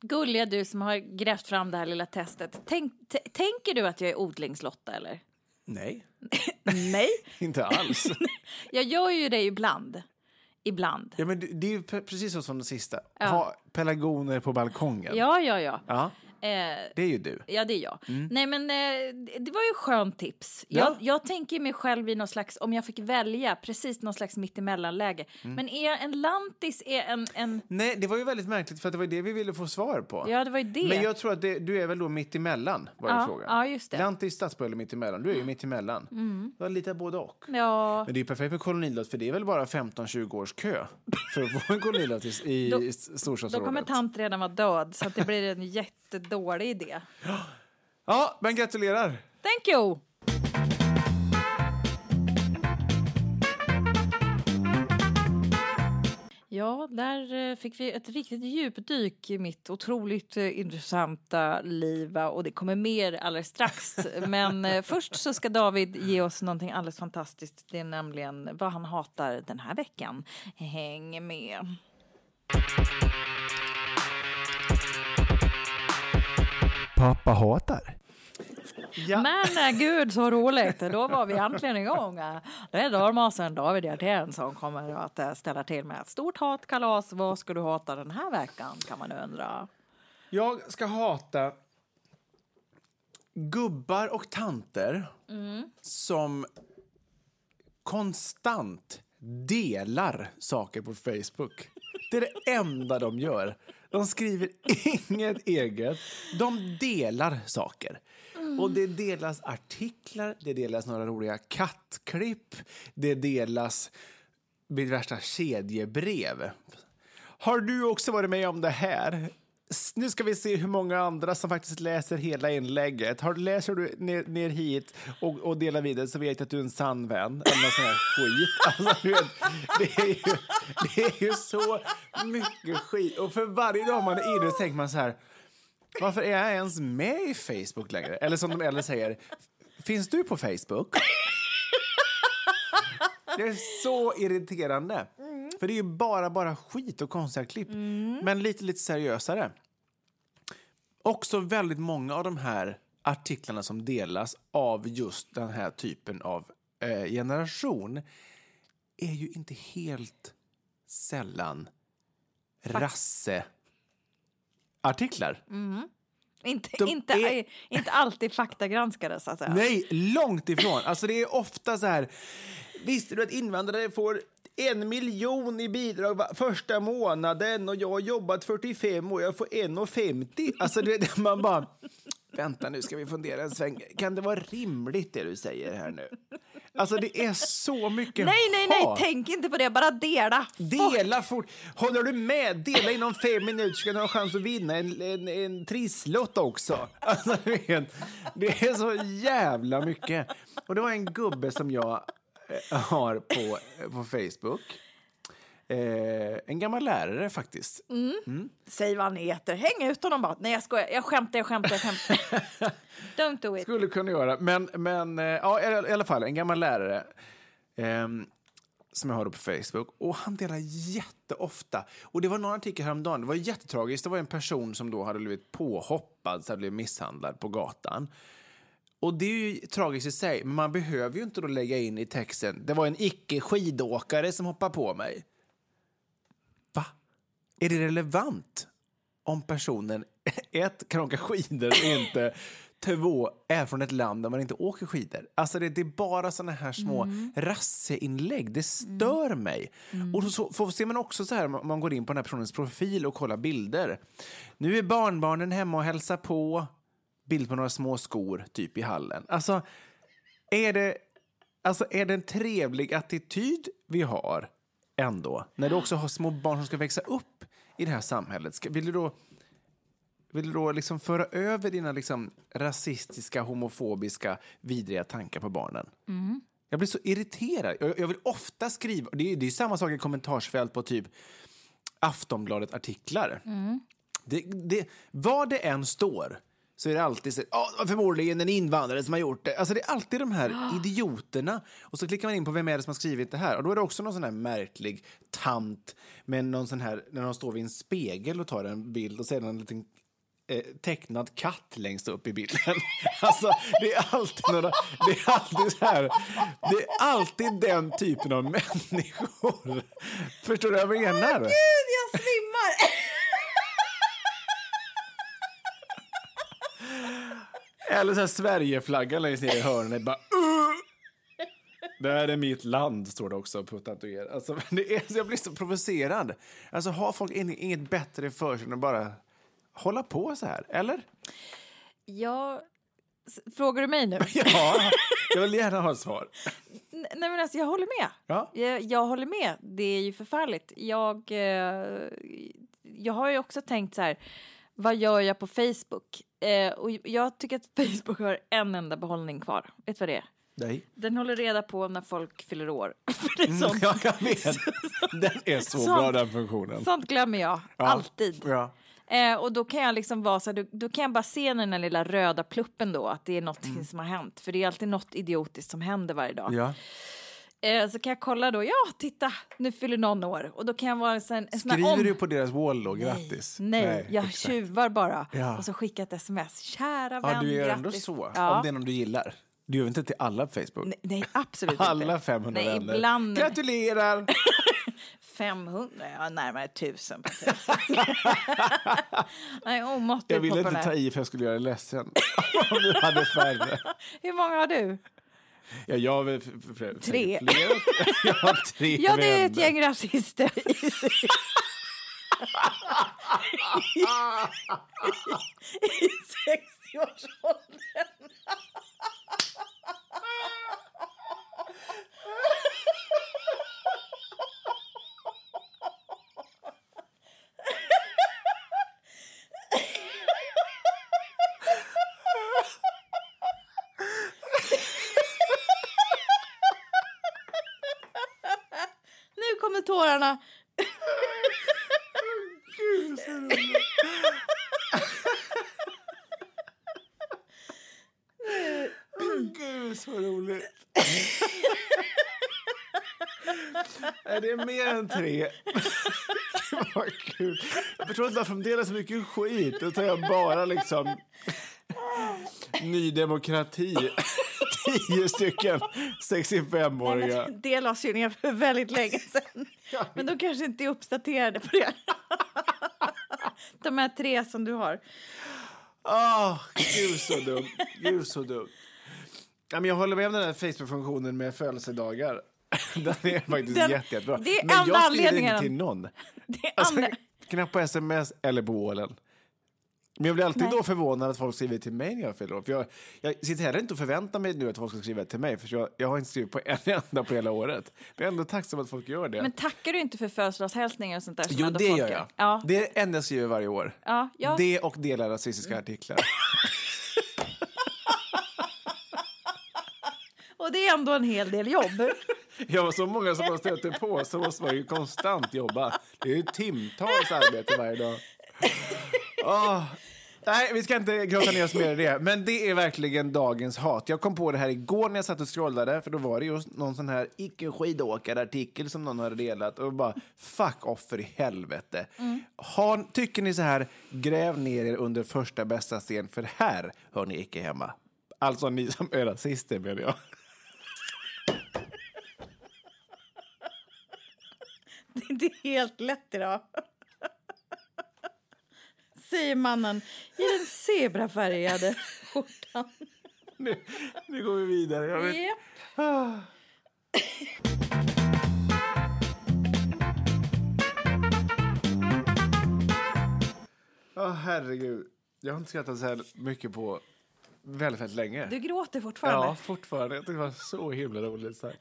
Gulliga du som har grävt fram det här lilla testet. Tänk, tänker du att jag är odlingslotta eller? Nej, Nej. inte alls. Jag gör ju det ibland. Ibland. ja, men det det är precis så som det sista. Ja. Ha pelargoner på balkongen. Ja, ja, ja. Ja, det är ju du. Ja, det är jag. Nej, men eh, det- det var ju skönt tips. Mm. Ja. Jag, jag tänker mig själv i någon slags, om jag fick välja, precis någon slags mittemellanläge. Mm. Men är en lantis är en, en... Nej, det var ju väldigt märkligt för det var det vi ville få svar på. Ja, det var det. Men jag tror att det, du är väl då mitt emellan, var Ja, frågan. ja, just det. Lantis, stadsbo eller mitt emellan. Du är ju mitt emellan. Mm. Du har lite både och. Ja, Men det är perfekt med kolonilott för det är väl bara 15-20 års kö för att få en kolonilott i, i Då- s- då storstadsområdet. kommer tant redan vara död, så det blir en jättedålig idé. Ja, men gratulerar! Thank you! Ja, där eh, fick vi ett riktigt djupdyk i mitt otroligt eh, intressanta liv och det kommer mer alldeles strax. Men eh, först så ska David ge oss någonting alldeles fantastiskt. Det är nämligen vad han hatar den här veckan. Häng med! Pappa hatar. Ja. Men eh, gud så roligt, då var vi äntligen igång. Eh, Det är dalmasen David Hjertén som kommer att eh, ställa till med ett stort hatkalas. Vad ska du hata den här veckan kan man undra. Jag ska hata gubbar och tanter som konstant delar saker på Facebook. Det är det enda de gör. De skriver inget eget. De delar saker. Och det delas artiklar, det delas några roliga kattklipp, det delas vid värsta kedjebrev. Har du också varit med om det här? Nu ska vi se hur många andra som faktiskt läser hela inlägget. Har, läser du ner, ner hit och, och delar vidare så vet jag att du är en sann vän. Eller sån här skit. Alltså, vet, det, är ju, det är ju så mycket skit. Och för varje dag man är inne så tänker man så här. Varför är jag ens med i Facebook längre? Eller som de äldre säger, finns du på Facebook? Det är så irriterande. För det är ju bara, bara skit och konstiga klipp. Men lite, lite seriösare. Också väldigt många av de här artiklarna som delas av just den här typen av eh, generation är ju inte helt sällan rasse-artiklar. Inte, De inte, är- inte alltid faktagranskade så att säga. Nej, långt ifrån. Alltså det är ofta så här. Visste du att invandrare får en miljon i bidrag första månaden och jag har jobbat 45 år, jag får 1,50. Alltså det, man bara, vänta nu ska vi fundera en sväng. Kan det vara rimligt det du säger här nu? Alltså det är så mycket Nej, nej, nej, hat. tänk inte på det, bara dela. Dela fort. Håller du med? Dela inom fem minuter ska du ha chans att vinna en, en, en trisslott också. Alltså, det är så jävla mycket. Och det var en gubbe som jag eh, har på, på Facebook. Eh, en gammal lärare faktiskt. Säg vad han heter, häng ut honom bara. Nej jag skojar, jag skämtar, jag skämtar, jag skämtar. Don't do it. Skulle kunna göra. Men, men eh, ja, i, alla fall en gammal lärare ehm, som jag har på Facebook. Och han delar jätteofta. Och det var någon artikel häromdagen. Det var jättetragiskt. Det var en person som då hade blivit påhoppad, så hade blivit misshandlad på gatan. Och det är ju tragiskt i sig, men man behöver ju inte då lägga in i texten det var en icke-skidåkare som hoppade på mig. Är det relevant? om personen ett, kan åka skidor eller inte, två, är från ett land där man inte åker skidor. Alltså det, det är bara såna här små Mm. rasseinlägg. Det stör mig. Och så får, ser man också så här, om man går in på den här personens profil och kollar bilder. Nu är barnbarnen hemma och hälsar på. Bild på några små skor, typ i hallen. Alltså, är det, alltså, är det en trevlig attityd vi har ändå? När du också har små barn som ska växa upp i det här samhället. Ska, vill du då, vill du då liksom föra över dina liksom rasistiska, homofobiska, vidriga tankar på barnen? Jag blir så irriterad. Jag, jag vill ofta skriva, det är, det är samma sak i kommentarsfält på typ Aftonbladet-artiklar. Det, det, vad det än står så är det alltid så "Ja, det var förmodligen en invandrare som har gjort det. Alltså det är alltid de här idioterna. Och så klickar man in på vem är det som har skrivit det här. Och då är det också någon sån här märklig tant med någon sån här, när de står vid en spegel och tar en bild och det en liten eh, tecknad katt längst upp i bilden. Alltså, det är alltid några, det är alltid så här, det är alltid den typen av människor. Förstår du vad jag menar? Gud, jag svimmar! Eller så här Sverigeflaggan längst ner i hörnet. Bara, "Uh!" Det här är mitt land, står det också på tatuer. Alltså, det är, jag blir så provocerad. Alltså, har folk in- inget bättre för sig än att bara hålla på så här? Eller? Ja, frågar du mig nu? Ja, jag vill gärna ha ett svar. Nej men alltså jag håller med. Ja. Jag, jag håller med. Det är ju förfärligt. Jag, eh, jag har ju också tänkt så här, vad gör jag på Facebook? Eh, och jag tycker att Facebook har en enda behållning kvar. Vet du vad det är? Nej. Den håller reda på när folk fyller år. För det är Mm, sånt, ja, jag vet. Den är så Sånt. bra, den funktionen. sånt glömmer jag Ja. alltid. Ja. Eh, och då kan jag liksom vara så här, då, då kan jag bara se den här lilla röda pluppen då, att det är något Mm. som har hänt. För det är alltid något idiotiskt som händer varje dag. Ja. Eh, så kan jag kolla då, ja titta, nu fyller någon år. Och då kan jag vara en, Skriver om... du på deras wall då? Grattis? Nej, jag exakt. tjuvar bara. Ja. Och så skickar ett sms. Kära vän, Ja, du gör grattis. ändå så? Ja. Om det är någon du gillar? Du gör inte till alla på Facebook? Nej, nej, absolut Alla inte. 500 nej, vänner. Ibland Gratulerar! 500, ja närmare 1000 på Nej, omåttligt Jag ville inte ta i för jag skulle göra dig ledsen. Om du hade färre. Hur många har du? Ja, jag har Tre. Flera. Jag har tre Ja, det är ett gäng rasister. I 60-årsåldern. Nu kommer tårarna. Gud, så roligt. Nej, det är mer än tre. Det var kul. Jag förstår inte varför de delar så mycket skit. Då tar jag bara liksom Ny Demokrati. Tio stycken 65-åriga. Det lades ju ner för väldigt länge sedan. Men de kanske inte är uppdaterade på det. De här tre som du har. Ah, gud så dumt. Gud så. Ja, men jag håller med om den här Facebook-funktionen med födelsedagar. Den är faktiskt Den- jätte, jättebra. det är men jag skriver inte till någon. Det är Alltså, knappt på sms eller på wallen. Men jag blir alltid Nej. då förvånad att folk skriver till mig när jag fyller år. För jag, jag sitter heller inte och förväntar mig nu att folk ska skriva till mig. För jag, jag har inte skrivit på en enda på hela året. Men jag är ändå tacksam att folk gör det. Men tackar du inte för födelsedagshälsningar och sånt där? som jo, det gör jag. Ja. Det är det enda jag skriver varje år. Ja, ja. Det och delar rasistiska artiklar. Och det är ändå en hel del jobb. Var så många som man stöter på så måste man ju konstant jobba. Det är ju timtals arbete varje dag. Åh. Nej, vi ska inte grotta ner oss mer i det. Men det är verkligen dagens hat. Jag kom på det här igår när jag satt och scrollade. För då var det just någon sån här icke-skidåkare-artikel som någon hade delat. Och bara, fuck off för i helvete. Har, tycker ni så här, gräv ner er under första bästa scen. För här hör ni icke hemma. Alltså ni som är rasister menar jag. Det är inte helt lätt idag. Säger mannen i den zebrafärgade skjortan. Nu, nu går vi vidare. Jag vet. Japp. Åh, herregud. Jag har inte skrattat så här mycket på väldigt, väldigt länge. Du gråter fortfarande. Ja, fortfarande. Jag tyckte det var så himla roligt sagt.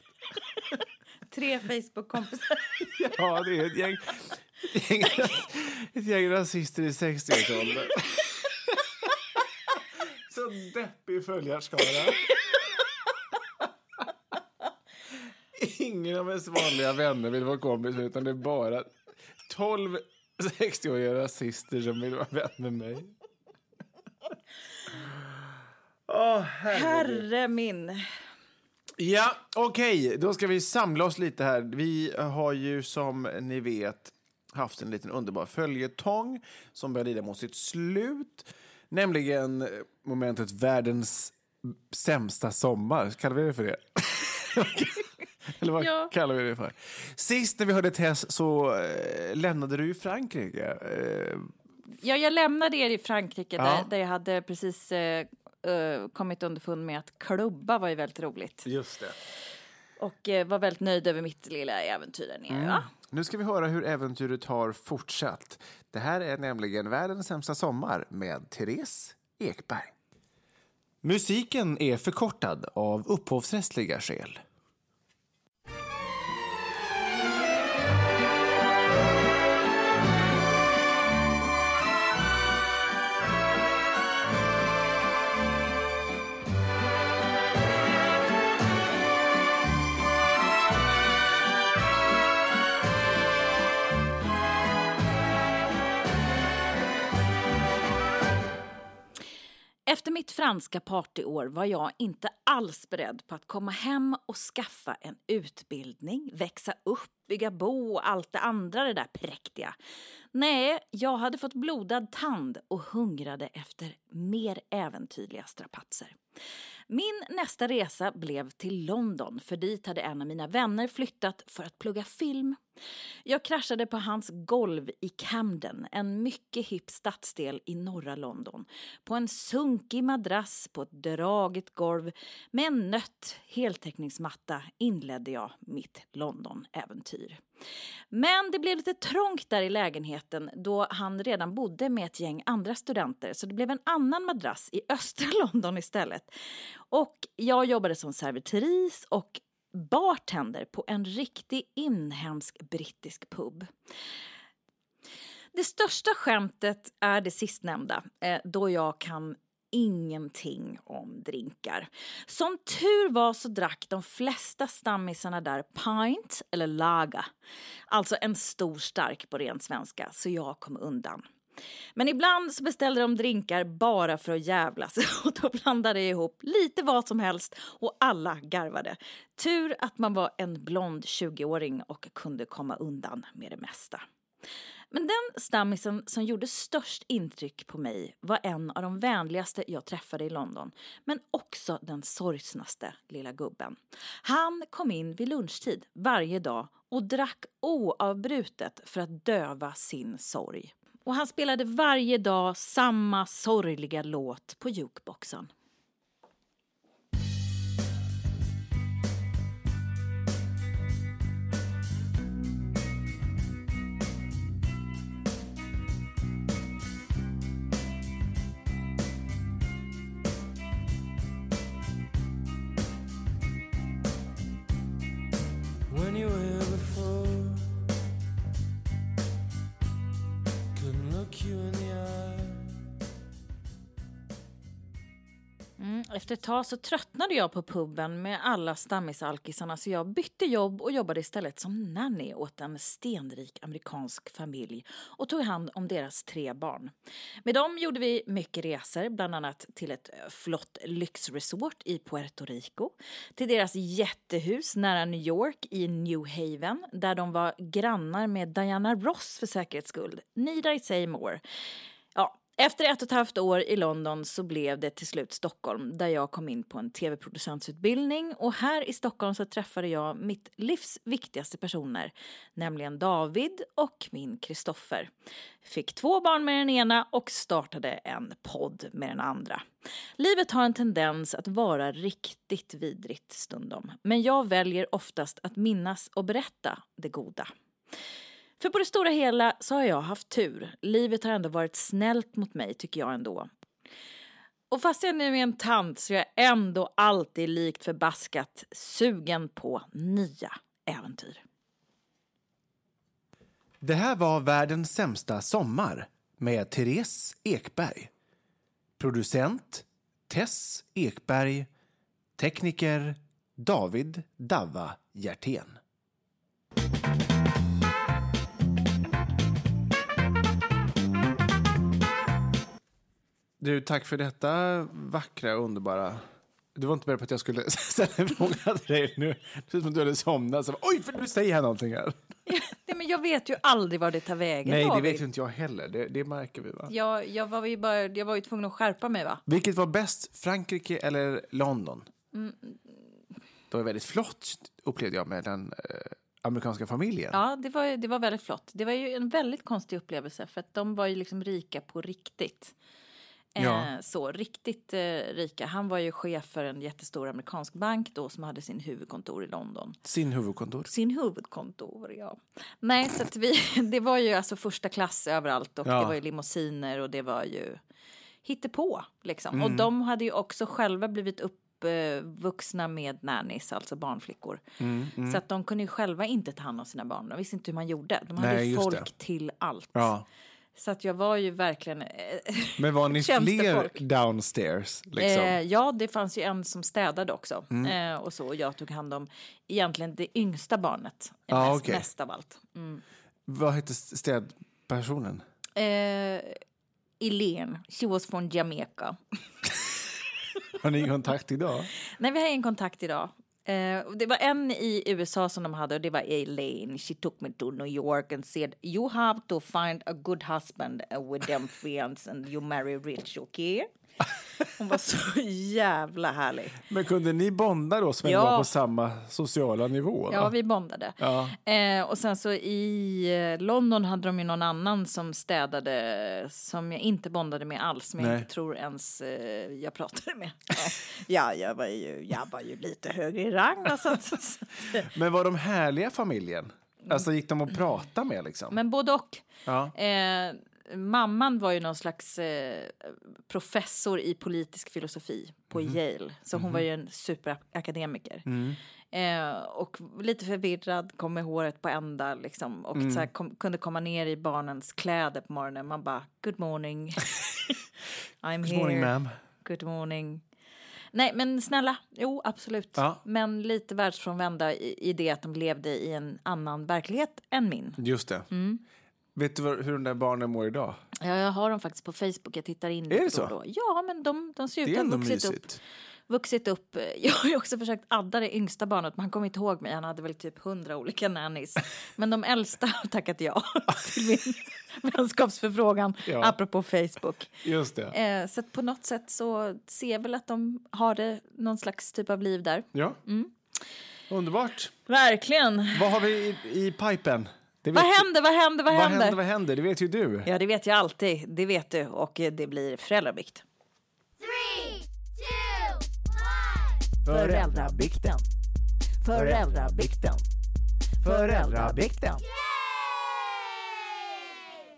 Tre Facebook-kompisar. Ja, det är ett gäng, ett gäng, ett gäng rasister i 60-årsåldern. Så deppig följarskara. Ingen av ens vanliga vänner vill vara kompis utan det är bara 12 60-åriga rasister som vill vara vän med mig. Herregud. Herre min. Ja, okej. Då ska vi samla oss lite här. Vi har ju som ni vet haft en liten underbar följetong som börjar lida mot sitt slut. Nämligen momentet världens sämsta sommar. Kallar vi det för det? Eller vad Ja. kallar vi det för? Sist när vi hörde Tess så eh, lämnade du ju Frankrike. Eh, Ja, jag lämnade er i Frankrike Ja. där, där jag hade precis eh, eh, kommit underfund med att klubba var ju väldigt roligt. Just det. Och eh, var väldigt nöjd över mitt lilla äventyr där nere. va? Nu ska vi höra hur äventyret har fortsatt. Det här är nämligen Världens sämsta sommar med Therese Ekberg. Musiken är förkortad av upphovsrättsliga skäl. Efter mitt franska partyår var jag inte alls beredd på att komma hem och skaffa en utbildning, växa upp, bygga bo och allt det andra det där präktiga. Nej, jag hade fått blodad tand och hungrade efter mer äventyrliga strapatser. Min nästa resa blev till London för dit hade en av mina vänner flyttat för att plugga film. Jag kraschade på hans golv i Camden, en mycket hipp stadsdel i norra London. På en sunkig madrass på ett dragigt golv med en nött heltäckningsmatta inledde jag mitt London-äventyr. Men det blev lite trångt där i lägenheten då han redan bodde med ett gäng andra studenter så det blev en annan madrass i östra London istället. Och jag jobbade som servitris och bartender på en riktig inhemsk brittisk pub. Det största skämtet är det sistnämnda, eh, då jag kan ingenting om drinkar. Som tur var så drack de flesta stammisarna där pint eller laga. Alltså en stor stark på ren svenska, så jag kom undan. Men ibland så beställde de drinkar bara för att jävlas och då blandade jag ihop lite vad som helst och alla garvade. Tur att man var en blond 20-åring och kunde komma undan med det mesta. Men den stammisen som gjorde störst intryck på mig var en av de vänligaste jag träffade i London, men också den sorgsnaste lilla gubben. Han kom in vid lunchtid varje dag och drack oavbrutet för att döva sin sorg. Och han spelade varje dag samma sorgliga låt på jukeboxen. Efter ett tag så tröttnade jag på puben med alla stammisalkisarna så jag bytte jobb och jobbade istället som nanny åt en stenrik amerikansk familj och tog hand om deras tre barn. Med dem gjorde vi mycket resor, bland annat till ett flott lyxresort i Puerto Rico, till deras jättehus nära New York i New Haven där de var grannar med Diana Ross för säkerhets skull. Need I say more? Efter ett och ett halvt år i London så blev det till slut Stockholm där jag kom in på en tv-producentsutbildning och här i Stockholm så träffade jag mitt livs viktigaste personer, nämligen David och min Kristoffer. Fick två barn med den ena och startade en podd med den andra. Livet har en tendens att vara riktigt vidrigt stundom, men jag väljer oftast att minnas och berätta det goda. För på det stora hela så har jag haft tur. Livet har ändå varit snällt mot mig tycker jag ändå. Och fast jag nu är en tant så är jag ändå alltid likt förbaskat sugen på nya äventyr. Det här var Världens sämsta sommar med Therese Ekberg. Producent Tess Ekberg. Tekniker David Davva Hjertén. Du, tack för detta vackra, underbara... Du var inte beredd på att jag skulle ställa en fråga till dig nu. Det ser som du hade somnat. Så, Oj, för du säger här någonting här. Nej, men jag vet ju aldrig var det tar vägen. Nej, det vet ju inte jag heller. Det, det märker vi, va? Jag, jag, var ju bara, jag var ju tvungen att skärpa mig va? Vilket var bäst, Frankrike eller London? Mm. Det var väldigt flott, upplevde jag, med den eh, amerikanska familjen. Ja, det var, det var väldigt flott. Det var ju en väldigt konstig upplevelse för att de var ju liksom rika på riktigt. Ja. Eh, så riktigt eh, rika. Han var ju chef för en jättestor amerikansk bank då som hade sin huvudkontor i London. Sin huvudkontor. Sin huvudkontor, ja. Nej, så att vi, det var ju alltså första klass överallt och Ja. det var ju limousiner och det var ju hittepå liksom. Mm. Och de hade ju också själva blivit uppvuxna med nannies, alltså barnflickor. Mm, Så att de kunde ju själva inte ta hand om sina barn. De visste inte hur man gjorde. De hade Nej, folk det. till allt. Ja. Så att jag var ju verkligen... eh, Men var ni fler downstairs? Liksom? Eh, ja, det fanns ju en som städade också. Mm. Eh, och så. Och jag tog hand om egentligen det yngsta barnet. Ja, mest, okej. mest av allt. Mm. Vad hette städpersonen? Eh, Elaine, she was from Jamaica. Har ni kontakt idag? Nej, vi har en kontakt idag. Uh, det var en i USA som de hade och det var Elaine. She took me to New York and said you have to find a good husband uh, with them friends and you marry rich, okay? Hon var så jävla härlig. Men kunde ni bonda då som Ja. var på samma sociala nivå? då? Ja, vi bondade. Ja. Eh, och sen så i eh, London hade de ju någon annan som städade som jag inte bondade med alls, som jag inte tror ens eh, jag pratade med. Ja, ja jag, var ju, jag var ju lite högre i rang. då, så att- så att- Men var de härliga familjen? Alltså gick de att prata med liksom? Men både och. Ja. Eh, mamman var ju någon slags eh, professor i politisk filosofi på Mhm. Yale. Så hon var ju en superakademiker. Mm. Eh, och lite förvirrad, kom med håret på ända liksom. Och Mm. så här, kom, kunde komma ner i barnens kläder på morgonen. Man bara, good morning. I'm Good here. morning ma'am. Good morning. Nej, men snälla, jo absolut. Ja. Men lite världsfrånvända i, i det att de levde i en annan verklighet än min. Just det. Mm. Vet du hur de där barnen mår idag? Ja, jag har dem faktiskt på Facebook. Jag tittar in Är det så? då. Ja, men de, de ser ut att ha vuxit upp, vuxit upp. Jag har ju också försökt adda det yngsta barnet, men han kom inte ihåg mig. Han hade väl typ hundra olika nannies. Men de äldsta har tackat ja till min vänskapsförfrågan, Ja. apropå Facebook. Just det. Eh, så på något sätt så ser jag väl att de har det, någon slags typ av liv där. Ja. Mm. Underbart. Verkligen. Vad har vi i, i pipen? Det Vad vet- händer, vad händer, vad Vad händer? Vad händer? Det vet ju du. Ja, det vet jag alltid. Det vet du. Och eh, det blir föräldrabikt. Föräldrabikten. Föräldrabikten. Föräldrabikten.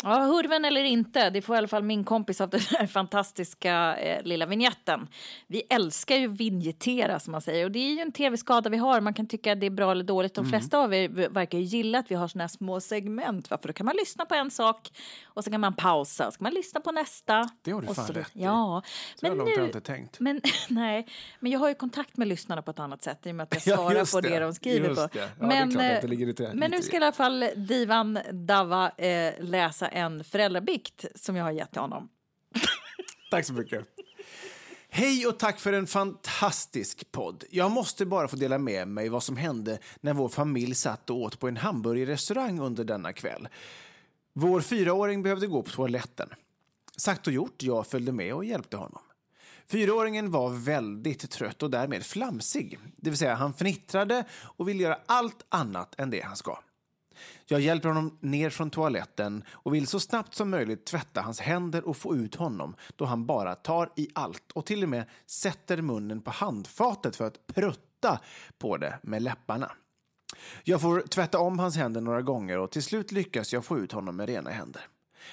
Ja, hurven eller inte, det får i alla fall min kompis av den här fantastiska eh, lilla vignetten. Vi älskar ju vignettera som man säger och det är ju en tv-skada vi har. Man kan tycka att det är bra eller dåligt. De flesta av er verkar ju gilla att vi har såna här små segment. Va? För då kan man lyssna på en sak och så kan man pausa så kan man lyssna på nästa. Det har du fan så- rätt. Ja, Så långt har jag inte tänkt. men, nej, men jag har ju kontakt med lyssnarna på ett annat sätt i och med att jag Ja, svarar just på det. det. de skriver på. det. Ja, men, eh, det men nu ska i alla fall Divan Dava eh, läsa en föräldrabikt som jag har gett till honom. Tack så mycket. Hej och tack för en fantastisk podd. Jag måste bara få dela med mig vad som hände när vår familj satt och åt på en hamburgerrestaurang under denna kväll. Vår fyraåring behövde gå på toaletten. Sagt och gjort, jag följde med och hjälpte honom. Fyraåringen var väldigt trött och därmed flamsig. Det vill säga, han fnittrade och ville göra allt annat än det han ska. Jag hjälper honom ner från toaletten och vill så snabbt som möjligt tvätta hans händer och få ut honom då han bara tar i allt och till och med sätter munnen på handfatet för att prutta på det med läpparna. Jag får tvätta om hans händer några gånger och till slut lyckas jag få ut honom med rena händer.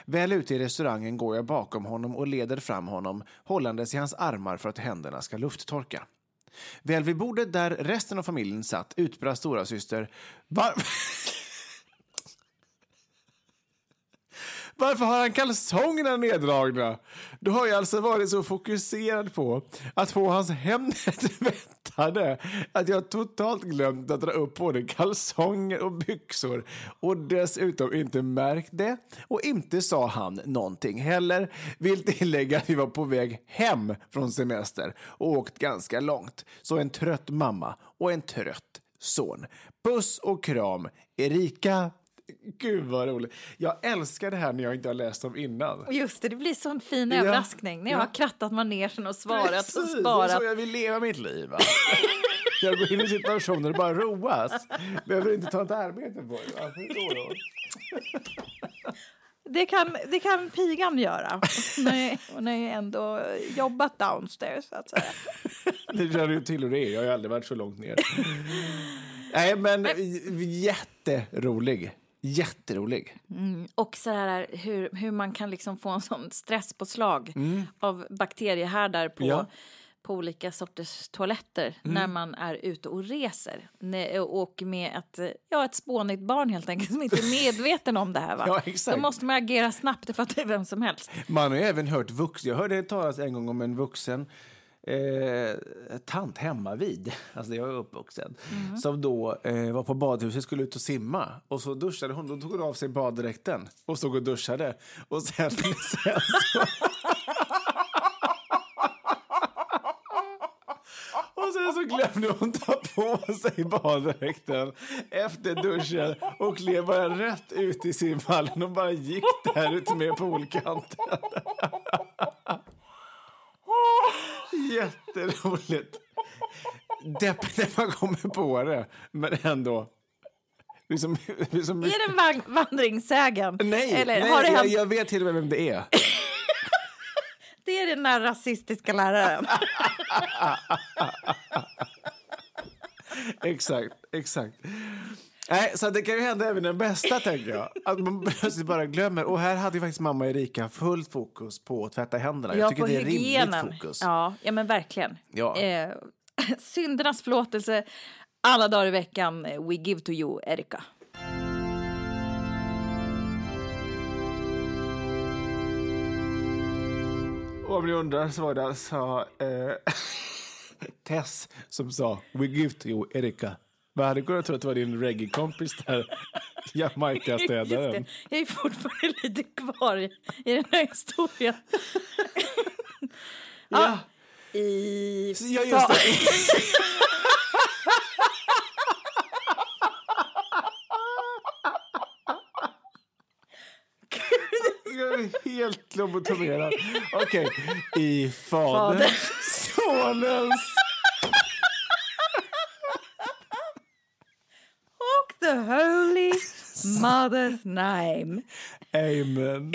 Väl ute i restaurangen går jag bakom honom och leder fram honom hållandes i hans armar för att händerna ska lufttorka. Väl vid bordet där resten av familjen satt utbrast stora syster var... Varför har han kalsongerna neddragna? Då har jag alltså varit så fokuserad på att få hans händer tvättade att jag totalt glömt att dra upp både kalsonger och byxor och dessutom inte märkt det och inte sa han någonting heller. Vill tillägga att vi var på väg hem från semester och åkt ganska långt. Så en trött mamma och en trött son. Puss och kram, Erika Gud vad roligt. Jag älskar det här när jag inte har läst dem innan. Just det, det blir sån fin Ja, överraskning när jag ja. har krattat manegen och svarat Precis, och det är sparat. så jag vill leva mitt liv. Jag går in i situationer och bara roas. Behöver inte ta ett arbete på det. Det kan, det kan pigan göra. Hon har ju- ändå jobbat downstairs, så att säga. Det känner ju till hur det är. Jag har aldrig varit så långt ner. Nej, men jätterolig. Jätterolig. Och så här, hur, hur man kan liksom få en sån stresspåslag av bakteriehärdar på, Ja. på olika sorters toaletter när man är ute och reser. Och med ett, ja, ett spånigt barn helt enkelt som inte är medveten om det här. Va? Ja, exakt. Då måste man agera snabbt, det fattar ju vem som helst. Man har även hört vuxen. Jag hörde talas en gång om en vuxen eh, tant hemma vid, alltså jag är uppvuxen, som då eh, var på badhuset skulle ut och simma. Och så duschade hon, då tog hon av sig baddräkten och stod och duschade. Och sen, sen så Och sen så glömde hon ta på sig baddräkten efter duschen och klev bara rätt ut i simhallen och bara gick där ute med poolkanten. Jätteroligt. Deppigt när man kommer på det, men ändå. Liksom, liksom, Är det en van- vandringssägen? nej, Eller nej har det jag, hänt? jag vet till och med vem det är. Det är den där rasistiska läraren. exakt, exakt. Nej, så det kan ju hända även den bästa, tänker jag. Att man plötsligt bara glömmer. Och här hade ju faktiskt mamma Erika fullt fokus på att tvätta händerna. Jag tycker på det är hygienen. rimligt fokus. Ja, ja, men verkligen. Ja. Eh, syndernas förlåtelse alla dagar i veckan. We give to you, Erika. Om ni undrar så var det alltså eh, Tess som sa We give to you, Erika. Man hade kunnat tro att det var din reggae-kompis där, Jamaica-städaren. Jag är fortfarande lite kvar i, i den här historien. Ja, I... ja, just det. Helt lobotomerad. Okej. I Faderns, Sonens... Och the holy mother's name. Amen.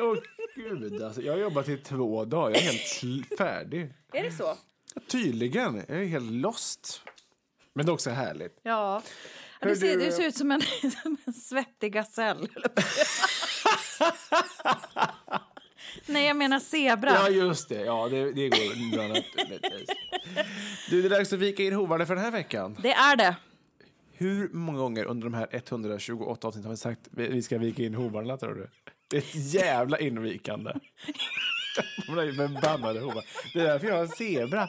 Åh, gud, alltså. Jag har jobbat i två dagar. Jag är helt färdig. Är det så? Tydligen. Jag är helt lost. Men det är också härligt. Ja. du, ser, du- du ser ut som en, som en svettig gasell. Nej, jag menar zebra. Ja, just det. Ja, det, det går bra. Du, det är dags att vika in hovarna för den här veckan. Det är det. Hur många gånger under de här 128 avsnitten har vi sagt vi vi ska vika in hovarna, tror du? Det är ett jävla invikande. Med bannade hovar. Det är därför jag har en zebra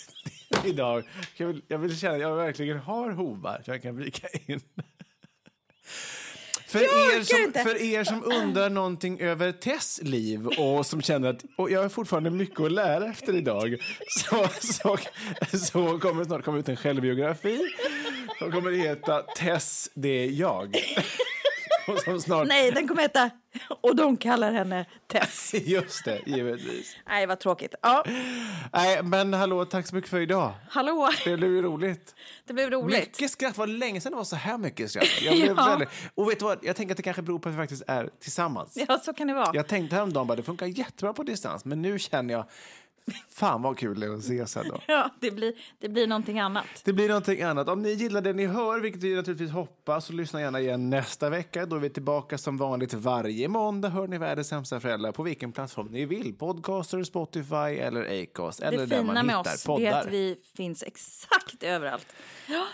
idag. Jag vill, jag vill känna att jag verkligen har hovar så jag kan vika in. För er, som, för er som undrar någonting över Tess liv och som känner att och jag har fortfarande mycket att lära efter idag. Så, så, så kommer det snart komma ut en självbiografi. Som kommer heta Tess, det är jag. Som snart... Nej, den kommer heta... Och de kallar henne Tess. Just det, givetvis. Nej, vad tråkigt. Ja, Nej, men hallå, tack så mycket för idag. hallå. Det blev roligt. Det blev roligt. Mycket skratt. Var länge sedan det var så här mycket skratt. Jag blev Ja. väldigt... Och vet du vad? Jag tänker att det kanske beror på att vi faktiskt är tillsammans. Ja, så kan det vara. Jag tänkte häromdagen bara det funkar jättebra på distans, men nu känner jag fan vad kul det är att ses ändå. Ja, det blir, det blir någonting annat. Det blir någonting annat. Om ni gillar det ni hör, vilket vi naturligtvis hoppas, så lyssna gärna igen nästa vecka. Då är vi tillbaka som vanligt varje måndag. Hör ni Världens sämsta föräldrar på vilken plattform ni vill. Podcaster, Spotify eller Acast. Eller det där man fina med hittar oss poddar. är att vi finns exakt överallt.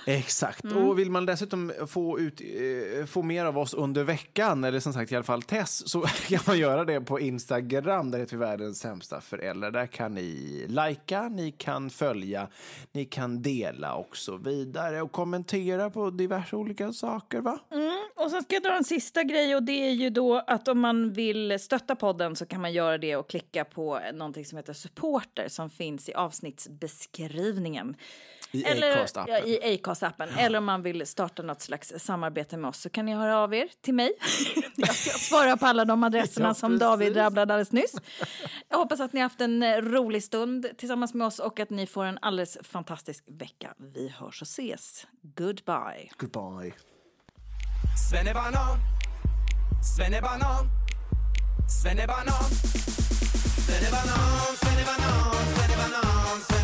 Exakt. Mm. Och vill man dessutom få, ut, eh, få mer av oss under veckan, eller som sagt i alla fall Tess, så kan man göra det på Instagram. Där heter vi Världens sämsta föräldrar. Där kan ni lajka, ni kan följa, ni kan dela och så vidare. Och kommentera på diverse olika saker, va? Mm, och sen ska jag dra en sista grej och det är ju då att om man vill stötta podden så kan man göra det och klicka på någonting som heter supporter som finns i avsnittsbeskrivningen. I Acast-appen. ja, i Acast-appen. Eller om man vill starta något slags samarbete med oss så kan ni höra av er till mig. jag ska svara på alla de adresserna Ja, som. David rabblade alldeles nyss. Jag hoppas att ni har haft en eh, rolig stund tillsammans med oss och att ni får en alldeles fantastisk vecka. Vi hörs och ses. Goodbye. Goodbye. Svennebanan, svennebanan, svennebanan, svennebanan, svennebanan, svennebanan, svennebanan,